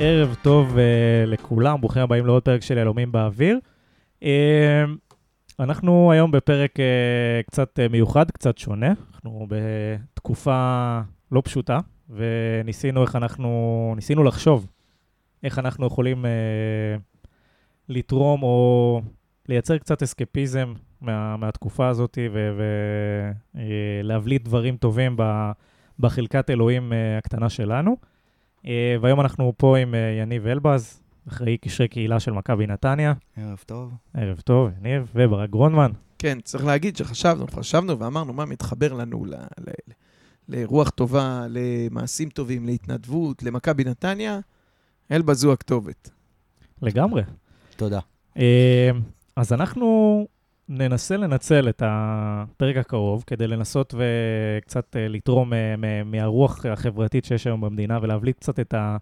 ערב טוב uh, לכולם, ברוכים הבאים לעוד פרק של יהלומים באוויר. Uh, אנחנו היום בפרק uh, קצת uh, מיוחד, קצת שונה. אנחנו בתקופה לא פשוטה, וניסינו איך אנחנו, ניסינו לחשוב איך אנחנו יכולים uh, לתרום או לייצר קצת אסקפיזם מה, מהתקופה הזאת ולהבליט uh, דברים טובים ב, בחלקת אלוהים uh, הקטנה שלנו. Uh, והיום אנחנו פה עם uh, יניב אלבז, אחראי קשרי קהילה של מכבי נתניה. ערב טוב. ערב טוב, יניב, וברק גרונמן. כן, צריך להגיד שחשבנו, חשבנו ואמרנו מה מתחבר לנו ל, ל, לרוח טובה, למעשים טובים, להתנדבות, למכבי נתניה, אלבז הוא הכתובת. לגמרי. תודה. Uh, אז אנחנו ננסה לנצל את הפרק הקרוב כדי לנסות וקצת אה, לתרום אה, מהרוח החברתית שיש היום במדינה ולהבליט קצת את, ה,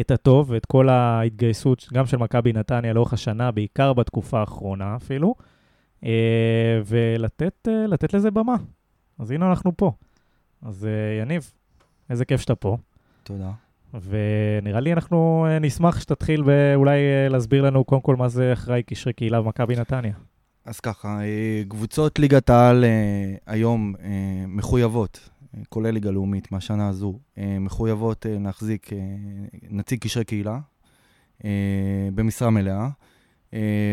את הטוב ואת כל ההתגייסות, גם של מכבי נתניה לאורך השנה, בעיקר בתקופה האחרונה אפילו, אה, ולתת לזה במה. אז הנה אנחנו פה. אז יניב, איזה כיף שאתה פה. תודה. ונראה לי אנחנו נשמח שתתחיל ואולי להסביר לנו קודם כל מה זה אחראי קשרי קהילה במכבי נתניה. אז ככה, אה, קבוצות ליגת העל אה, היום אה, מחויבות, כולל ליגה לאומית מהשנה הזו, מחויבות להחזיק נציג קשרי קהילה במשרה מלאה,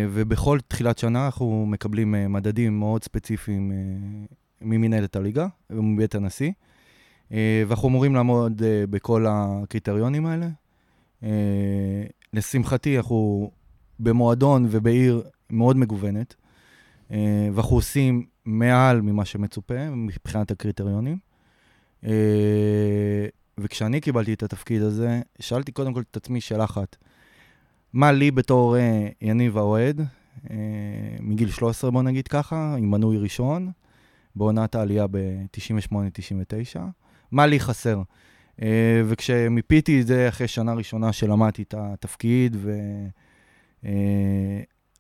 ובכל תחילת שנה אנחנו מקבלים מדדים מאוד ספציפיים ממנהלת הליגה ומבית הנשיא, ואנחנו אמורים לעמוד בכל הקריטריונים האלה. לשמחתי, אנחנו במועדון ובעיר מאוד מגוונת. אה, ואנחנו עושים מעל ממה שמצופה מבחינת הקריטריונים. אה, וכשאני קיבלתי את התפקיד הזה, שאלתי קודם כל את עצמי שאלה אחת. מה לי בתור אה, יניב האוהד, מגיל 13 בוא נגיד ככה, עם מנוי ראשון, בעונת העלייה ב-98-99, מה לי חסר? וכשמיפיתי את זה אחרי שנה ראשונה שלמדתי את התפקיד, ו...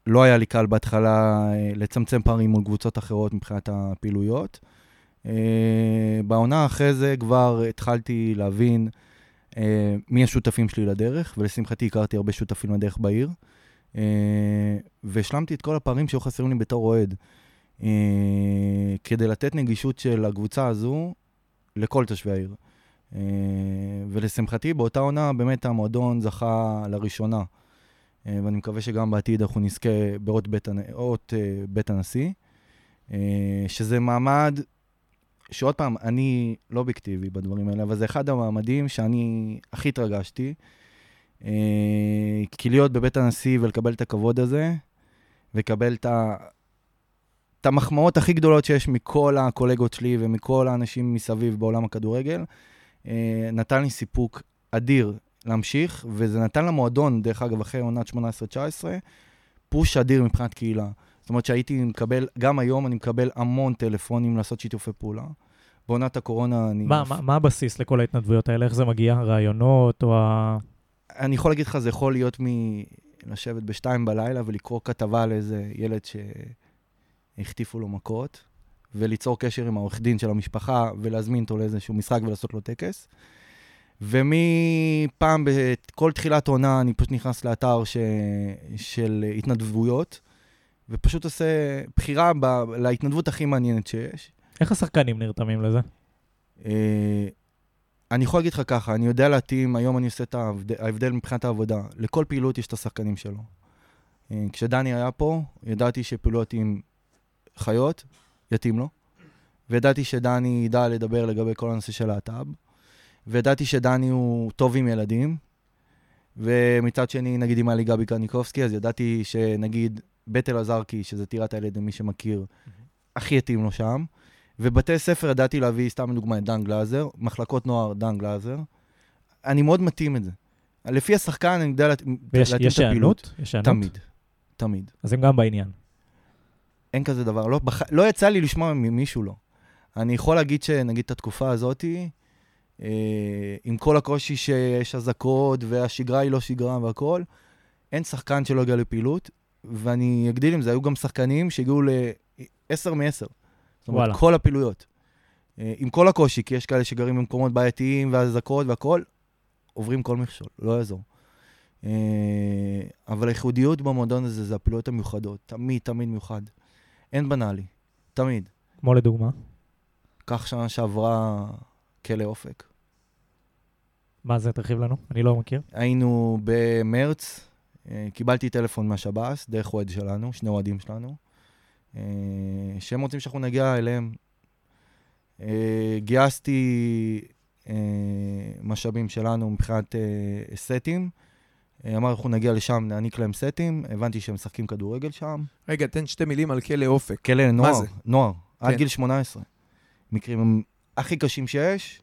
לא היה לי קל בהתחלה אה, לצמצם פערים מול קבוצות אחרות מבחינת הפעילויות. אה, בעונה אחרי זה כבר התחלתי להבין אה, מי השותפים שלי לדרך, ולשמחתי הכרתי הרבה שותפים לדרך בעיר. והשלמתי את כל הפערים שהיו חסרים לי בתור אוהד. כדי לתת נגישות של הקבוצה הזו לכל תושבי העיר. ולשמחתי, באותה עונה באמת המועדון זכה לראשונה ואני מקווה שגם בעתיד אנחנו נזכה באות בית, בית, אה, בית הנשיא, אה, שזה מעמד שעוד פעם, אני לא אובייקטיבי בדברים האלה, אבל זה אחד המעמדים שאני הכי התרגשתי. כי להיות בבית הנשיא ולקבל את הכבוד הזה, ולקבל את, ה... את המחמאות הכי גדולות שיש מכל הקולגות שלי ומכל האנשים מסביב בעולם הכדורגל, נתן לי סיפוק אדיר להמשיך, וזה נתן למועדון, דרך אגב, אחרי עונת 18-19, פוש אדיר מבחינת קהילה. זאת אומרת שהייתי מקבל, גם היום אני מקבל המון טלפונים לעשות שיתופי פעולה. בעונת הקורונה אני... מה, מה, מה הבסיס לכל ההתנדבויות האלה? איך זה מגיע? רעיונות או ה... אני יכול להגיד לך, זה יכול להיות מלשבת בשתיים בלילה ולקרוא כתבה על איזה ילד שהחטיפו לו מכות, וליצור קשר עם העורך דין של המשפחה ולהזמין אותו לאיזשהו משחק ולעשות לו טקס. ומפעם, בכל תחילת עונה, אני פשוט נכנס לאתר ש... של התנדבויות, ופשוט עושה בחירה ב... להתנדבות הכי מעניינת שיש. איך השחקנים נרתמים לזה? אה, אני יכול להגיד לך ככה, אני יודע להתאים, היום אני עושה את ההבדל, ההבדל מבחינת העבודה. לכל פעילות יש את השחקנים שלו. אה, כשדני היה פה, ידעתי שפעילות עם חיות, יתאים לו. וידעתי שדני ידע לדבר לגבי כל הנושא של להט"ב. וידעתי שדני הוא טוב עם ילדים, ומצד שני, נגיד אם היה לי גבי קניקובסקי, אז ידעתי שנגיד בית אלעזרקי, שזה טירת הילד, למי שמכיר, הכי התאים לו שם. ובתי ספר ידעתי להביא, סתם לדוגמה, את דן גלאזר, מחלקות נוער, דן גלאזר. אני מאוד מתאים את זה. לפי השחקן, אני יודע להתאים את הפעילות. יש הענות? תמיד, תמיד. אז הם גם בעניין. אין כזה דבר. לא, בח... לא יצא לי לשמוע ממישהו לא. אני יכול להגיד שנגיד את התקופה הזאתי, עם כל הקושי שיש אזעקות והשגרה היא לא שגרה והכול, אין שחקן שלא הגיע לפעילות, ואני אגדיל עם זה, היו גם שחקנים שהגיעו ל-10 מ-10. זאת אומרת, וואלה. כל הפעילויות. אה, עם כל הקושי, כי יש כאלה שגרים במקומות בעייתיים ואזעקות והכול, עוברים כל מכשול, לא יעזור. אה, אבל הייחודיות במועדון הזה זה הפעילויות המיוחדות. תמיד, תמיד מיוחד. אין בנאלי. תמיד. כמו לדוגמה? כך שנה שעברה כלא אופק. מה זה, תרחיב לנו? אני לא מכיר. היינו במרץ, אה, קיבלתי טלפון מהשב"ס, דרך אוהד שלנו, שני אוהדים שלנו, אה, שהם רוצים שאנחנו נגיע אליהם. אה, גייסתי משאבים שלנו מבחינת סטים. אמר, אנחנו נגיע לשם, נעניק להם סטים. הבנתי שהם משחקים כדורגל שם. רגע, תן שתי מילים על כלא אופק. כלא נוער? נוער, עד כן. גיל 18. מקרים הכי קשים שיש.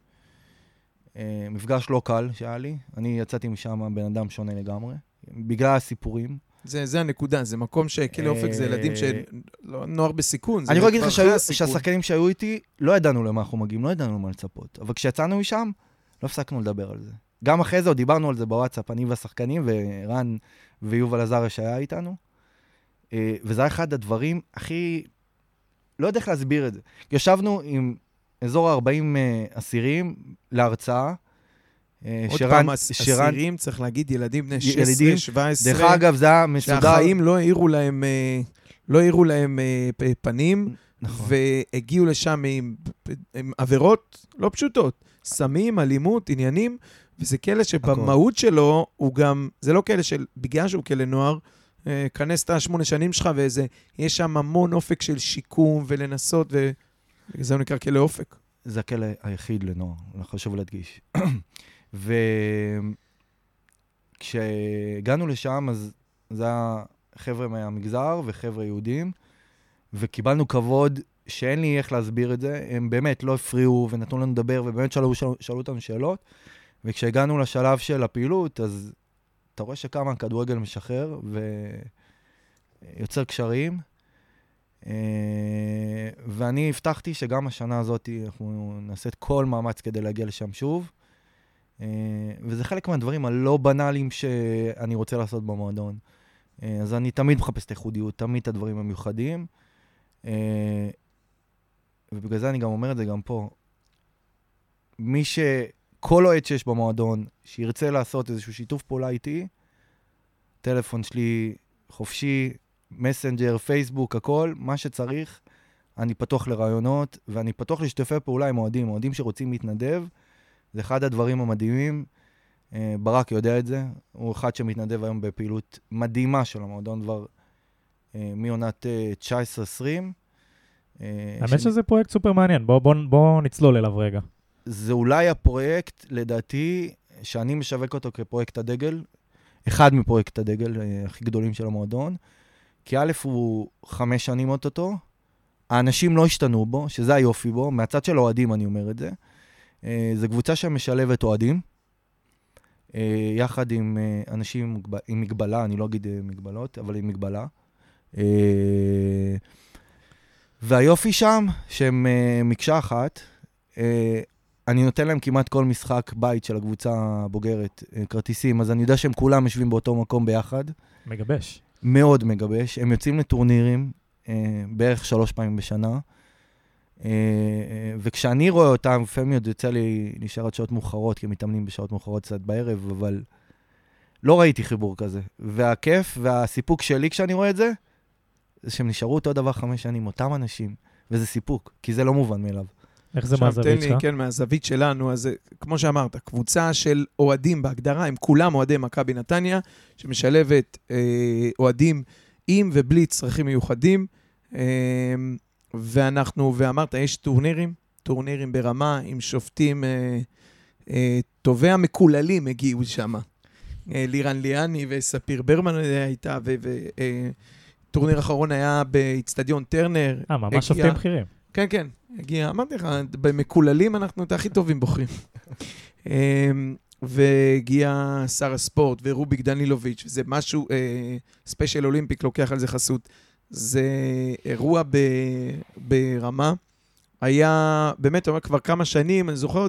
אה, מפגש לא קל שהיה לי. אני יצאתי משם בן אדם שונה לגמרי, בגלל הסיפורים. זה, זה הנקודה, זה מקום שכלא אופק זה ילדים של לא, נוער בסיכון. אני יכול להגיד לך. שהשחקנים שהיו איתי, לא ידענו למה אנחנו מגיעים, לא ידענו מה לצפות. אבל כשיצאנו משם, לא הפסקנו לדבר על זה. גם אחרי זה עוד דיברנו על זה בוואטסאפ, אני והשחקנים, ורן ויובל עזריה שהיה איתנו. אה, וזה היה אחד הדברים הכי... לא יודע איך להסביר את זה. ישבנו עם אזור ה-40 אסירים להרצאה. אה, עוד שרן- פעם, שרן- אסירים, צריך להגיד, ילדים בני ילדים, 16, 17. דרך אגב, זה היה מסודר. שהחיים לא האירו להם, אה, לא האירו להם אה, פנים, נכון. והגיעו לשם עם, עם עבירות לא פשוטות, סמים, אלימות, עניינים, וזה כלא שבמהות שלו הוא גם, זה לא כלא של, בגלל שהוא כלא נוער, אה, כנס את השמונה שנים שלך ואיזה, יש שם המון אופק של שיקום ולנסות, ובגלל זה הוא נקרא כלא אופק. זה הכלא היחיד לנוער, חשוב להדגיש. וכשהגענו לשם, אז זה היה חבר'ה מהמגזר וחבר'ה יהודים, וקיבלנו כבוד שאין לי איך להסביר את זה. הם באמת לא הפריעו ונתנו לנו לדבר, ובאמת שאלו, שאלו, שאלו אותנו שאלות. וכשהגענו לשלב של הפעילות, אז אתה רואה שכמה הכדורגל משחרר ויוצר קשרים. אה, ואני הבטחתי שגם השנה הזאת אנחנו נעשה את כל מאמץ כדי להגיע לשם שוב. אה, וזה חלק מהדברים הלא בנאליים שאני רוצה לעשות במועדון. אה, אז אני תמיד מחפש את הייחודיות, תמיד את הדברים המיוחדים. ובגלל זה אני גם אומר את זה גם פה. מי ש... כל אוהד שיש במועדון, שירצה לעשות איזשהו שיתוף פעולה איתי, טלפון שלי חופשי, מסנג'ר, פייסבוק, הכל, מה שצריך. אני פתוח לרעיונות, ואני פתוח לשיתופי פעולה עם אוהדים, אוהדים שרוצים להתנדב. זה אחד הדברים המדהימים. אה, ברק יודע את זה, הוא אחד שמתנדב היום בפעילות מדהימה של המועדון כבר אה, מעונת אה, 19-20. אה, האמת שזה פרויקט סופר מעניין, בואו בוא, בוא נצלול אליו רגע. זה אולי הפרויקט, לדעתי, שאני משווק אותו כפרויקט הדגל, אחד מפרויקט הדגל הכי גדולים של המועדון, כי א', הוא חמש שנים אוטוטו, האנשים לא השתנו בו, שזה היופי בו, מהצד של האוהדים אני אומר את זה. אה, זו קבוצה שמשלבת אוהדים, אה, יחד עם אה, אנשים עם מגבלה, אני לא אגיד אה, מגבלות, אבל עם מגבלה. אה, והיופי שם, שהם אה, מקשה אחת, אה, אני נותן להם כמעט כל משחק בית של הקבוצה הבוגרת, אה, כרטיסים, אז אני יודע שהם כולם יושבים באותו מקום ביחד. מגבש. מאוד מגבש. הם יוצאים לטורנירים אה, בערך שלוש פעמים בשנה. אה, אה, וכשאני רואה אותם, לפעמים עוד יוצא לי להישאר עד שעות מאוחרות, כי הם מתאמנים בשעות מאוחרות קצת בערב, אבל לא ראיתי חיבור כזה. והכיף והסיפוק שלי כשאני רואה את זה, זה שהם נשארו אותו דבר חמש שנים, אותם אנשים, וזה סיפוק, כי זה לא מובן מאליו. איך זה עכשיו, מהזווית תן לי, שלך? כן, מהזווית שלנו, אז כמו שאמרת, קבוצה של אוהדים בהגדרה, הם כולם אוהדי מכבי נתניה, שמשלבת אה, אוהדים עם ובלי צרכים מיוחדים. אה, ואנחנו, ואמרת, יש טורנירים, טורנירים ברמה עם שופטים אה, אה, טובי המקוללים הגיעו שם. אה, לירן ליאני וספיר ברמן הייתה, וטורניר אחרון היה באיצטדיון טרנר. אה, ממש שופטים בכירים. כן, כן, הגיע, אמרתי לך, במקובלים אנחנו את הכי טובים בוחרים. אמ, והגיע שר הספורט ורוביק דנילוביץ', וזה משהו, אה, Special Olympics לוקח על זה חסות. זה אירוע ב, ברמה. היה, באמת, אומר, כבר כמה שנים, אני זוכר,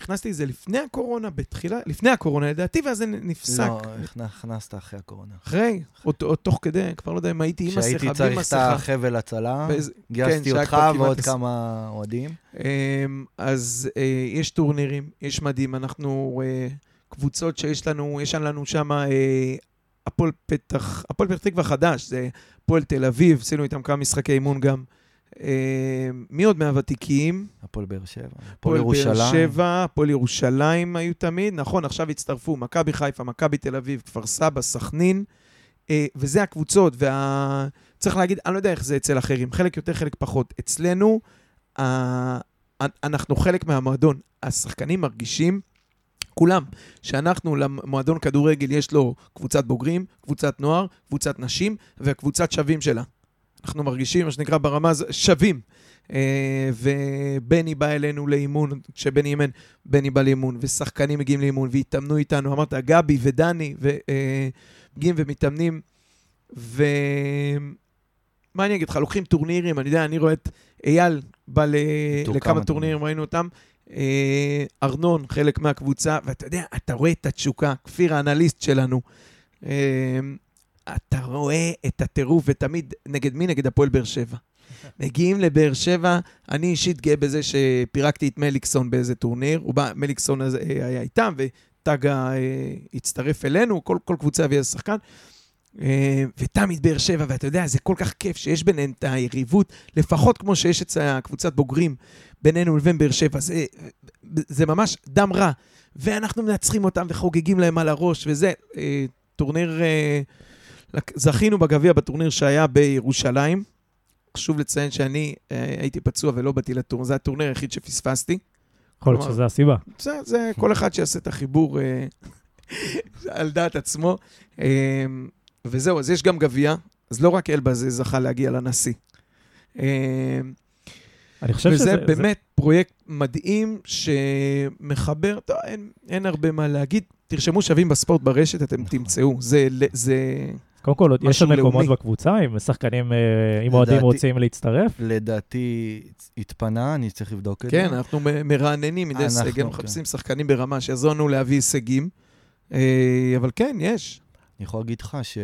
נכנסתי לזה לפני הקורונה, בתחילה, לפני הקורונה לדעתי, ואז זה נפסק. לא, הכנסת אחרי הקורונה. אחרי, או, תוך כדי, כבר לא יודע אם הייתי עם מסכה, כשהייתי בלי צריך את מסכה. החבל הצלה, באיזה- גייסתי שהיה אותך כמעט ועוד עש- כמה אוהדים. אמ, אז אה, יש טורנירים, יש מדים, אנחנו אה, קבוצות שיש לנו, יש לנו שם אה, הפועל פתח, הפועל פתח תקווה חדש, זה הפועל תל אביב, עשינו איתם כמה משחקי אימון גם. אה, מי עוד מהוותיקים? הפועל באר שבע. הפועל הפועל באר ירושלים. שבע, הפועל ירושלים היו תמיד, נכון, עכשיו הצטרפו מכבי חיפה, מכבי תל אביב, כפר סבא, סכנין, אה, וזה הקבוצות, וה... צריך להגיד, אני לא יודע איך זה אצל אחרים, חלק יותר, חלק פחות. אצלנו. אנחנו חלק מהמועדון. השחקנים מרגישים, כולם, שאנחנו, למועדון כדורגל יש לו קבוצת בוגרים, קבוצת נוער, קבוצת נשים, והקבוצת שווים שלה. אנחנו מרגישים, מה שנקרא ברמה הזו, שווים. אה, ובני בא אלינו לאימון, כשבני אימן, בני בא לאימון, ושחקנים מגיעים לאימון, והתאמנו איתנו, אמרת, גבי ודני, ומגיעים ומתאמנים, ו... מה אני אגיד לך, לוקחים טורנירים, אני יודע, אני רואה את אייל בא ל... לכמה כמה טורנירים, ראינו אותם. אה, ארנון, חלק מהקבוצה, ואתה יודע, אתה רואה את התשוקה, כפיר האנליסט שלנו. אתה רואה את הטירוף, ותמיד, נגד מי? נגד הפועל באר שבע. מגיעים לבאר שבע, אני אישית גאה בזה שפירקתי את מליקסון באיזה טורניר, הוא בא, מליקסון אה, היה איתם, וטאגה אה, הצטרף אלינו, כל, כל קבוצה הביאה שחקן. אה, ותמיד באר שבע, ואתה יודע, זה כל כך כיף שיש ביניהם את היריבות, לפחות כמו שיש אצל הקבוצת בוגרים בינינו לבין באר שבע. זה, זה ממש דם רע. ואנחנו מנצחים אותם וחוגגים להם על הראש, וזה אה, טורניר... זכינו בגביע בטורניר שהיה בירושלים. חשוב לציין שאני אה, הייתי פצוע ולא באתי לטורניר, זה הטורניר היחיד שפספסתי. יכול להיות שזה הסיבה. זה, זה כל אחד שיעשה את החיבור אה, על דעת עצמו. אה, וזהו, אז יש גם גביע, אז לא רק אלבז זכה להגיע לנשיא. אה, אני חושב וזה שזה... באמת פרויקט מדהים שמחבר, טוב, אין, אין הרבה מה להגיד. תרשמו שווים בספורט ברשת, אתם. תמצאו. זה, זה, קודם כל, יש עוד מקומות לאומי. בקבוצה, אם שחקנים, אה, אם אוהדים לדעתי- רוצים להצטרף? לדעתי התפנה, אני צריך לבדוק את כן, זה. אנחנו מ- מרעננים מדי אנחנו, סגל, כן. מחפשים שחקנים ברמה שיעזרו לנו להביא הישגים. אה, אבל כן, יש. אני יכול להגיד לך ש...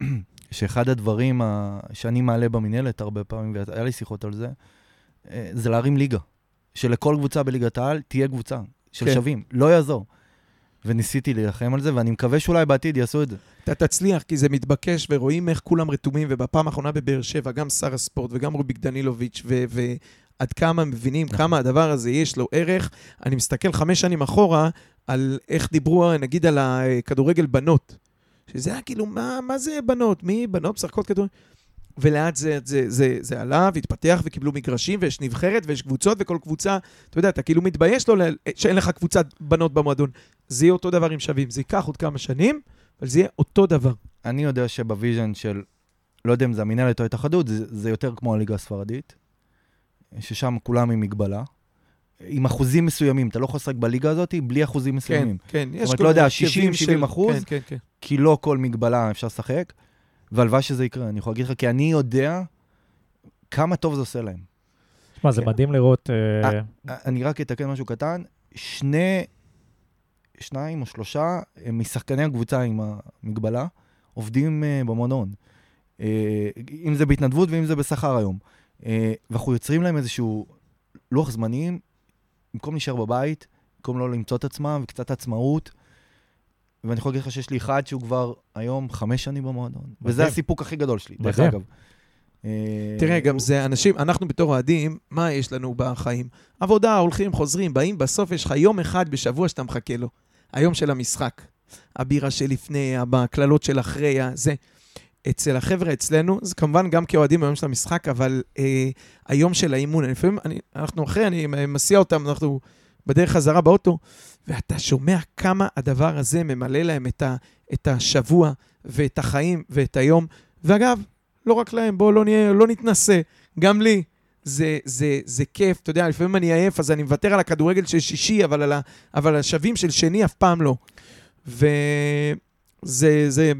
שאחד הדברים ה... שאני מעלה במינהלת הרבה פעמים, והיה לי שיחות על זה, אה, זה להרים ליגה. שלכל קבוצה בליגת העל תהיה קבוצה של כן. שווים, לא יעזור. וניסיתי להילחם על זה, ואני מקווה שאולי בעתיד יעשו את זה. אתה תצליח, כי זה מתבקש, ורואים איך כולם רתומים, ובפעם האחרונה בבאר שבע, גם שר הספורט וגם רוביק דנילוביץ', ו- ועד כמה מבינים נכון. כמה הדבר הזה יש לו ערך. אני מסתכל חמש שנים אחורה על איך דיברו, נגיד, על הכדורגל בנות. שזה היה כאילו, מה, מה זה בנות? מי בנות משחקות כדורגל? ולאט זה, זה, זה, זה עלה והתפתח וקיבלו מגרשים ויש נבחרת ויש קבוצות וכל קבוצה, אתה יודע, אתה כאילו מתבייש לו ל- שאין לך קבוצת בנות במועדון. זה יהיה אותו דבר עם שווים. זה ייקח עוד כמה שנים, אבל זה יהיה אותו דבר. אני יודע שבוויז'ן של, לא יודע אם זה המינהלת או ההתאחדות, זה, זה יותר כמו הליגה הספרדית, ששם כולם עם מגבלה. עם אחוזים מסוימים, אתה לא יכול לשחק בליגה הזאת בלי אחוזים כן, מסוימים. כן. יש אומרת, כל לא יודע, הרכבים 60, של- 70 אחוז? כן, כן, כן. כי לא כל מגבלה אפשר לשחק, והלוואי שזה יקרה. אני יכול להגיד לך, כי אני יודע כמה טוב זה עושה להם. שמע, זה כן. מדהים לראות... אה, אה, אני רק אתקן משהו קטן, שני, שניים או שלושה אה, משחקני הקבוצה עם המגבלה עובדים אה, במועדון. אה, אם זה בהתנדבות ואם זה בשכר היום. אה, ואנחנו יוצרים להם איזשהו לוח זמנים, במקום להישאר בבית, במקום לא למצוא את עצמם וקצת עצמאות. ואני יכול להגיד לך שיש לי אחד שהוא כבר היום חמש שנים במועדון. וזה. הסיפוק הכי גדול שלי, דרך. אגב. אה, תראה, גם זה אנשים, אנחנו בתור אוהדים, מה יש לנו בחיים? עבודה, הולכים, חוזרים, באים, בסוף יש לך יום אחד בשבוע שאתה מחכה לו. היום של המשחק. הבירה שלפני, הקללות של אחרי, זה. אצל החבר'ה אצלנו, זה כמובן גם כאוהדים היום של המשחק, אבל אה, היום של האימון, לפעמים אני, אנחנו אחרי, אני מסיע אותם, אנחנו בדרך חזרה באוטו, ואתה שומע כמה הדבר הזה ממלא להם את, ה, את השבוע ואת החיים ואת היום. ואגב, לא רק להם, בואו לא, לא נתנסה, גם לי. זה, זה, זה כיף, אתה יודע, לפעמים אני עייף, אז אני מוותר על הכדורגל של שישי, אבל על, ה, אבל השווים של שני אף פעם לא. וזה זה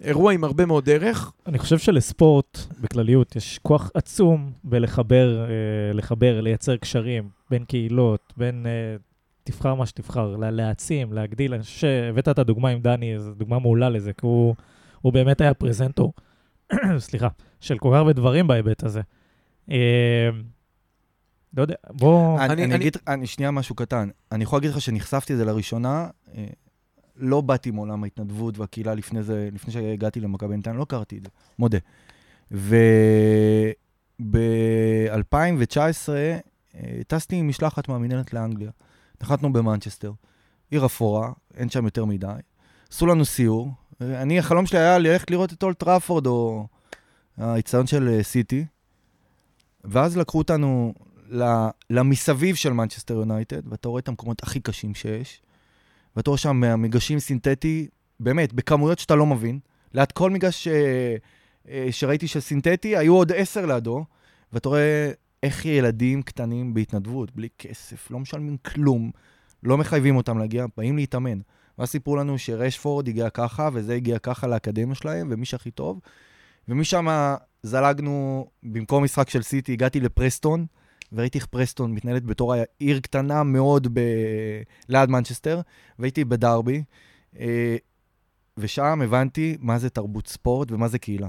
אירוע עם הרבה מאוד ערך. אני חושב שלספורט, בכלליות, יש כוח עצום בלחבר, אה, לחבר, לייצר קשרים בין קהילות, בין... אה, תבחר מה שתבחר, לה- להעצים, להגדיל. אני חושב שהבאת את הדוגמה עם דני, זו דוגמה מעולה לזה, כי הוא, הוא באמת היה פרזנטור, סליחה, של כל כך הרבה דברים בהיבט הזה. אה, לא יודע, בוא... אני, אני- אני, אני- אגיד, אני, שנייה משהו קטן. אני יכול להגיד לך שנחשפתי לזה לראשונה, אה, לא באתי מעולם ההתנדבות והקהילה לפני זה, לפני שהגעתי למכבי נתניה, לא הכרתי את זה, מודה. וב-2019 טסתי עם משלחת מהמינהלת לאנגליה. נחתנו במנצ'סטר, עיר אפורה, אין שם יותר מדי. עשו לנו סיור. אני, החלום שלי היה ללכת לראות את אולד טראפורד או האיצטדיון של אה, סיטי. ואז לקחו אותנו למסביב של מנצ'סטר יונייטד, ואתה רואה את המקומות הכי קשים שיש. ואתה רואה שם מגרשים סינתטי, באמת, בכמויות שאתה לא מבין. ליד כל מגרש ש... אה, אה, שראיתי של סינתטי, היו עוד עשר לידו, ואתה רואה איך ילדים קטנים בהתנדבות, בלי כסף, לא משלמים כלום, לא מחייבים אותם להגיע, באים להתאמן. ואז סיפרו לנו שרשפורד הגיע ככה, וזה הגיע ככה לאקדמיה שלהם, ומי שהכי טוב. ומשם זלגנו, במקום משחק של סיטי, הגעתי לפרסטון, וראיתי איך פרסטון מתנהלת בתור עיר קטנה מאוד ב... ליד מנצ'סטר, והייתי בדרבי, אה, ושם הבנתי מה זה תרבות ספורט ומה זה קהילה.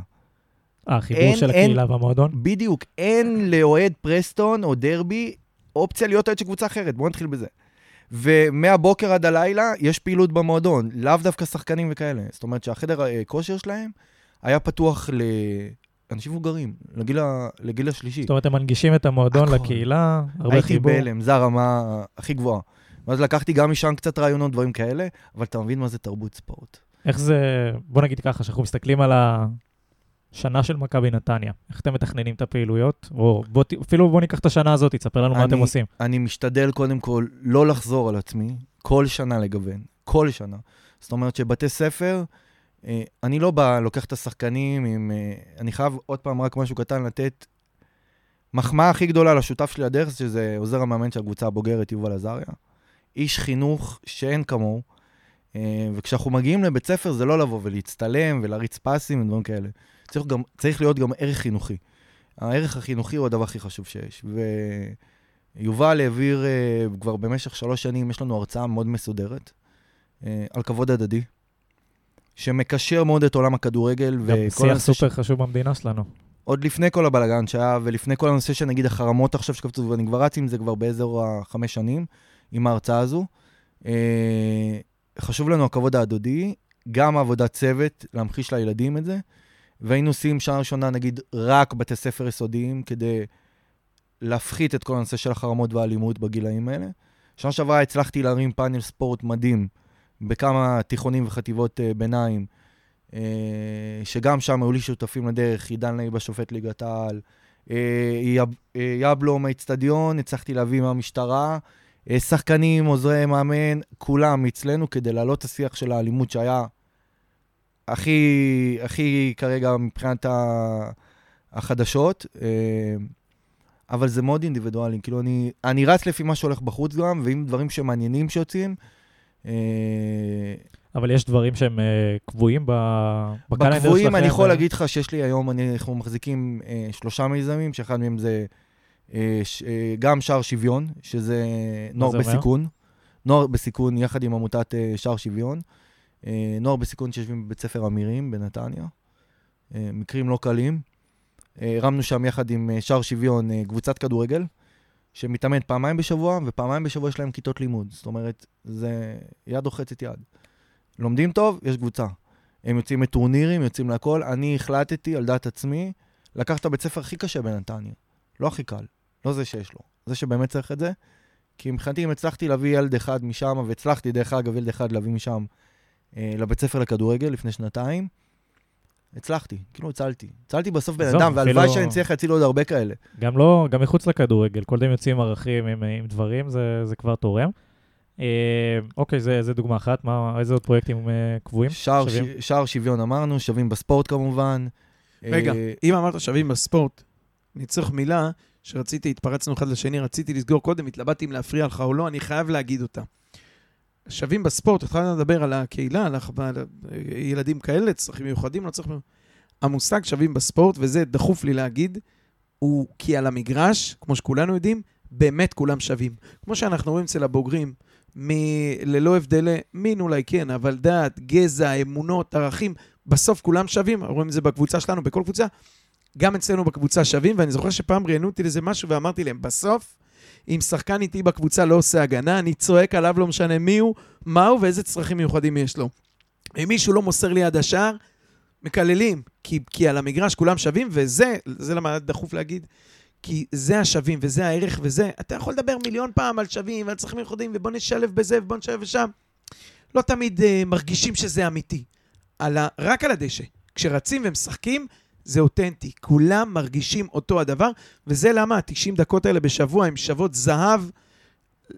החיבור אין, של הקהילה והמועדון? בדיוק, אין לאוהד פרסטון או דרבי אופציה להיות אוהד של קבוצה אחרת, בואו נתחיל בזה. ומהבוקר עד הלילה יש פעילות במועדון, לאו דווקא שחקנים וכאלה. זאת אומרת שהחדר אה, כושר שלהם היה פתוח לאנשים מבוגרים, לגיל, לגיל השלישי. זאת אומרת, הם מנגישים את המועדון הכל. לקהילה, הרבה חיבור. הייתי בהלם, זו הרמה הכי גבוהה. ואז לקחתי גם משם קצת רעיונות, דברים כאלה, אבל אתה מבין מה זה תרבות ספורט. איך זה, בוא נגיד ככה, שאנחנו מסתכלים על השנה של מכבי נתניה, איך אתם מתכננים את הפעילויות? או בוא, אפילו בוא ניקח את השנה הזאת, תספר לנו אני, מה אתם עושים. אני משתדל קודם כל לא לחזור על עצמי, כל שנה לגוון, כל שנה. זאת אומרת שבתי ספר, אה, אני לא בא, לוקח את השחקנים עם... אה, אני חייב עוד פעם רק משהו קטן לתת. מחמאה הכי גדולה לשותף שלי לדרך, שזה עוזר המאמן של הקבוצה הבוגרת, יובל עזריה. איש חינוך שאין כמוהו. אה, וכשאנחנו מגיעים לבית ספר זה לא לבוא ולהצטלם ולהריץ פסים ודברים כאלה. צריך, גם, צריך להיות גם ערך חינוכי. הערך החינוכי הוא הדבר הכי חשוב שיש. ויובל העביר כבר במשך שלוש שנים, יש לנו הרצאה מאוד מסודרת על כבוד הדדי. שמקשר מאוד את עולם הכדורגל. גם שיח סופר ש... חשוב במדינה שלנו. עוד לפני כל הבלאגן שהיה, ולפני כל הנושא של נגיד החרמות עכשיו שקפצו, ואני כבר רץ עם זה כבר באזור החמש שנים, עם ההרצאה הזו. אה, חשוב לנו הכבוד ההדדי, גם עבודת צוות, להמחיש לילדים את זה. והיינו עושים שנה ראשונה, נגיד, רק בתי ספר יסודיים, כדי להפחית את כל הנושא של החרמות והאלימות בגילאים האלה. שנה שעברה הצלחתי להרים פאנל ספורט מדהים. בכמה תיכונים וחטיבות אה, ביניים, אה, שגם שם היו לי שותפים לדרך, עידן לייב השופט ליגת העל, uh, יב, uh, יבלו מהאיצטדיון, הצלחתי להביא מהמשטרה, שחקנים, עוזרי מאמן, כולם אצלנו כדי להעלות את השיח של האלימות שהיה הכי, הכי כרגע מבחינת. החדשות. Uh, אבל זה מאוד אינדיבידואלי, כאילו אני, אני רץ לפי מה שהולך בחוץ גם, ואם דברים שמעניינים שיוצאים, אה, אבל יש דברים שהם קבועים בקלנדר שלכם? בקבועים אני יכול. להגיד לך שיש לי היום, אני, אנחנו מחזיקים שלושה מיזמים, שאחד מהם זה גם שער שוויון, שזה נוער בסיכון. אומר? נוער בסיכון יחד עם עמותת uh, שער שוויון. נוער בסיכון שיושבים בבית ספר אמירים בנתניה. מקרים לא קלים. הרמנו שם יחד עם שער שוויון קבוצת כדורגל. שמתאמן פעמיים בשבוע, ופעמיים בשבוע יש להם כיתות לימוד. זאת אומרת, זה יד רוחצת יד. לומדים טוב, יש קבוצה. הם יוצאים מטורנירים, יוצאים להכל. אני החלטתי, על דעת עצמי, לקחת את הבית ספר הכי קשה בנתניה. לא הכי קל, לא זה שיש לו. זה שבאמת צריך את זה. כי מבחינתי, אם הצלחתי להביא ילד אחד משם, והצלחתי, דרך אגב, ילד אחד להביא משם אה, לבית ספר לכדורגל לפני שנתיים, הצלחתי, כאילו הצלתי. הצלתי בסוף בן אדם, והלוואי שאני אצליח להציל עוד הרבה כאלה. גם לא, גם מחוץ לכדורגל, כל די יוצאים ערכים עם, עם דברים, זה, זה כבר תורם. אה, אוקיי, זה, זה דוגמה אחת, מה, איזה עוד פרויקטים אה, קבועים? שער, ש, שער שוויון אמרנו, שווים בספורט כמובן. רגע, אה, אם אמרת שווים בספורט, אני צריך מילה שרציתי, התפרצנו אחד לשני, רציתי לסגור קודם, התלבטתי אם להפריע לך או לא, אני חייב להגיד אותה. שווים בספורט, התחלנו לדבר על הקהילה, על ילדים כאלה, צרכים מיוחדים, לא צריך... המושג שווים בספורט, וזה דחוף לי להגיד, הוא כי על המגרש, כמו שכולנו יודעים, באמת כולם שווים. כמו שאנחנו רואים אצל הבוגרים, מ... ללא הבדלי מין אולי כן, אבל דת, גזע, אמונות, ערכים, בסוף כולם שווים, רואים את זה בקבוצה שלנו, בכל קבוצה. גם אצלנו בקבוצה שווים, ואני זוכר שפעם ראיינו אותי לזה משהו ואמרתי להם, בסוף, אם שחקן איתי בקבוצה לא עושה הגנה, אני צועק עליו, לא משנה מי הוא, מה הוא ואיזה צרכים מיוחדים יש לו. אם מישהו לא מוסר לי עד השער, מקללים, כי, כי על המגרש כולם שווים, וזה, זה למה דחוף להגיד, כי זה השווים וזה הערך וזה, אתה יכול לדבר מיליון פעם על שווים ועל צרכים מיוחדים, ובוא נשלב בזה ובוא נשלב בשם. לא תמיד uh, מרגישים שזה אמיתי. על ה, רק על הדשא. כשרצים ומשחקים, זה אותנטי. כולם מרגישים אותו הדבר, וזה למה ה-90 דקות האלה בשבוע הן שוות זהב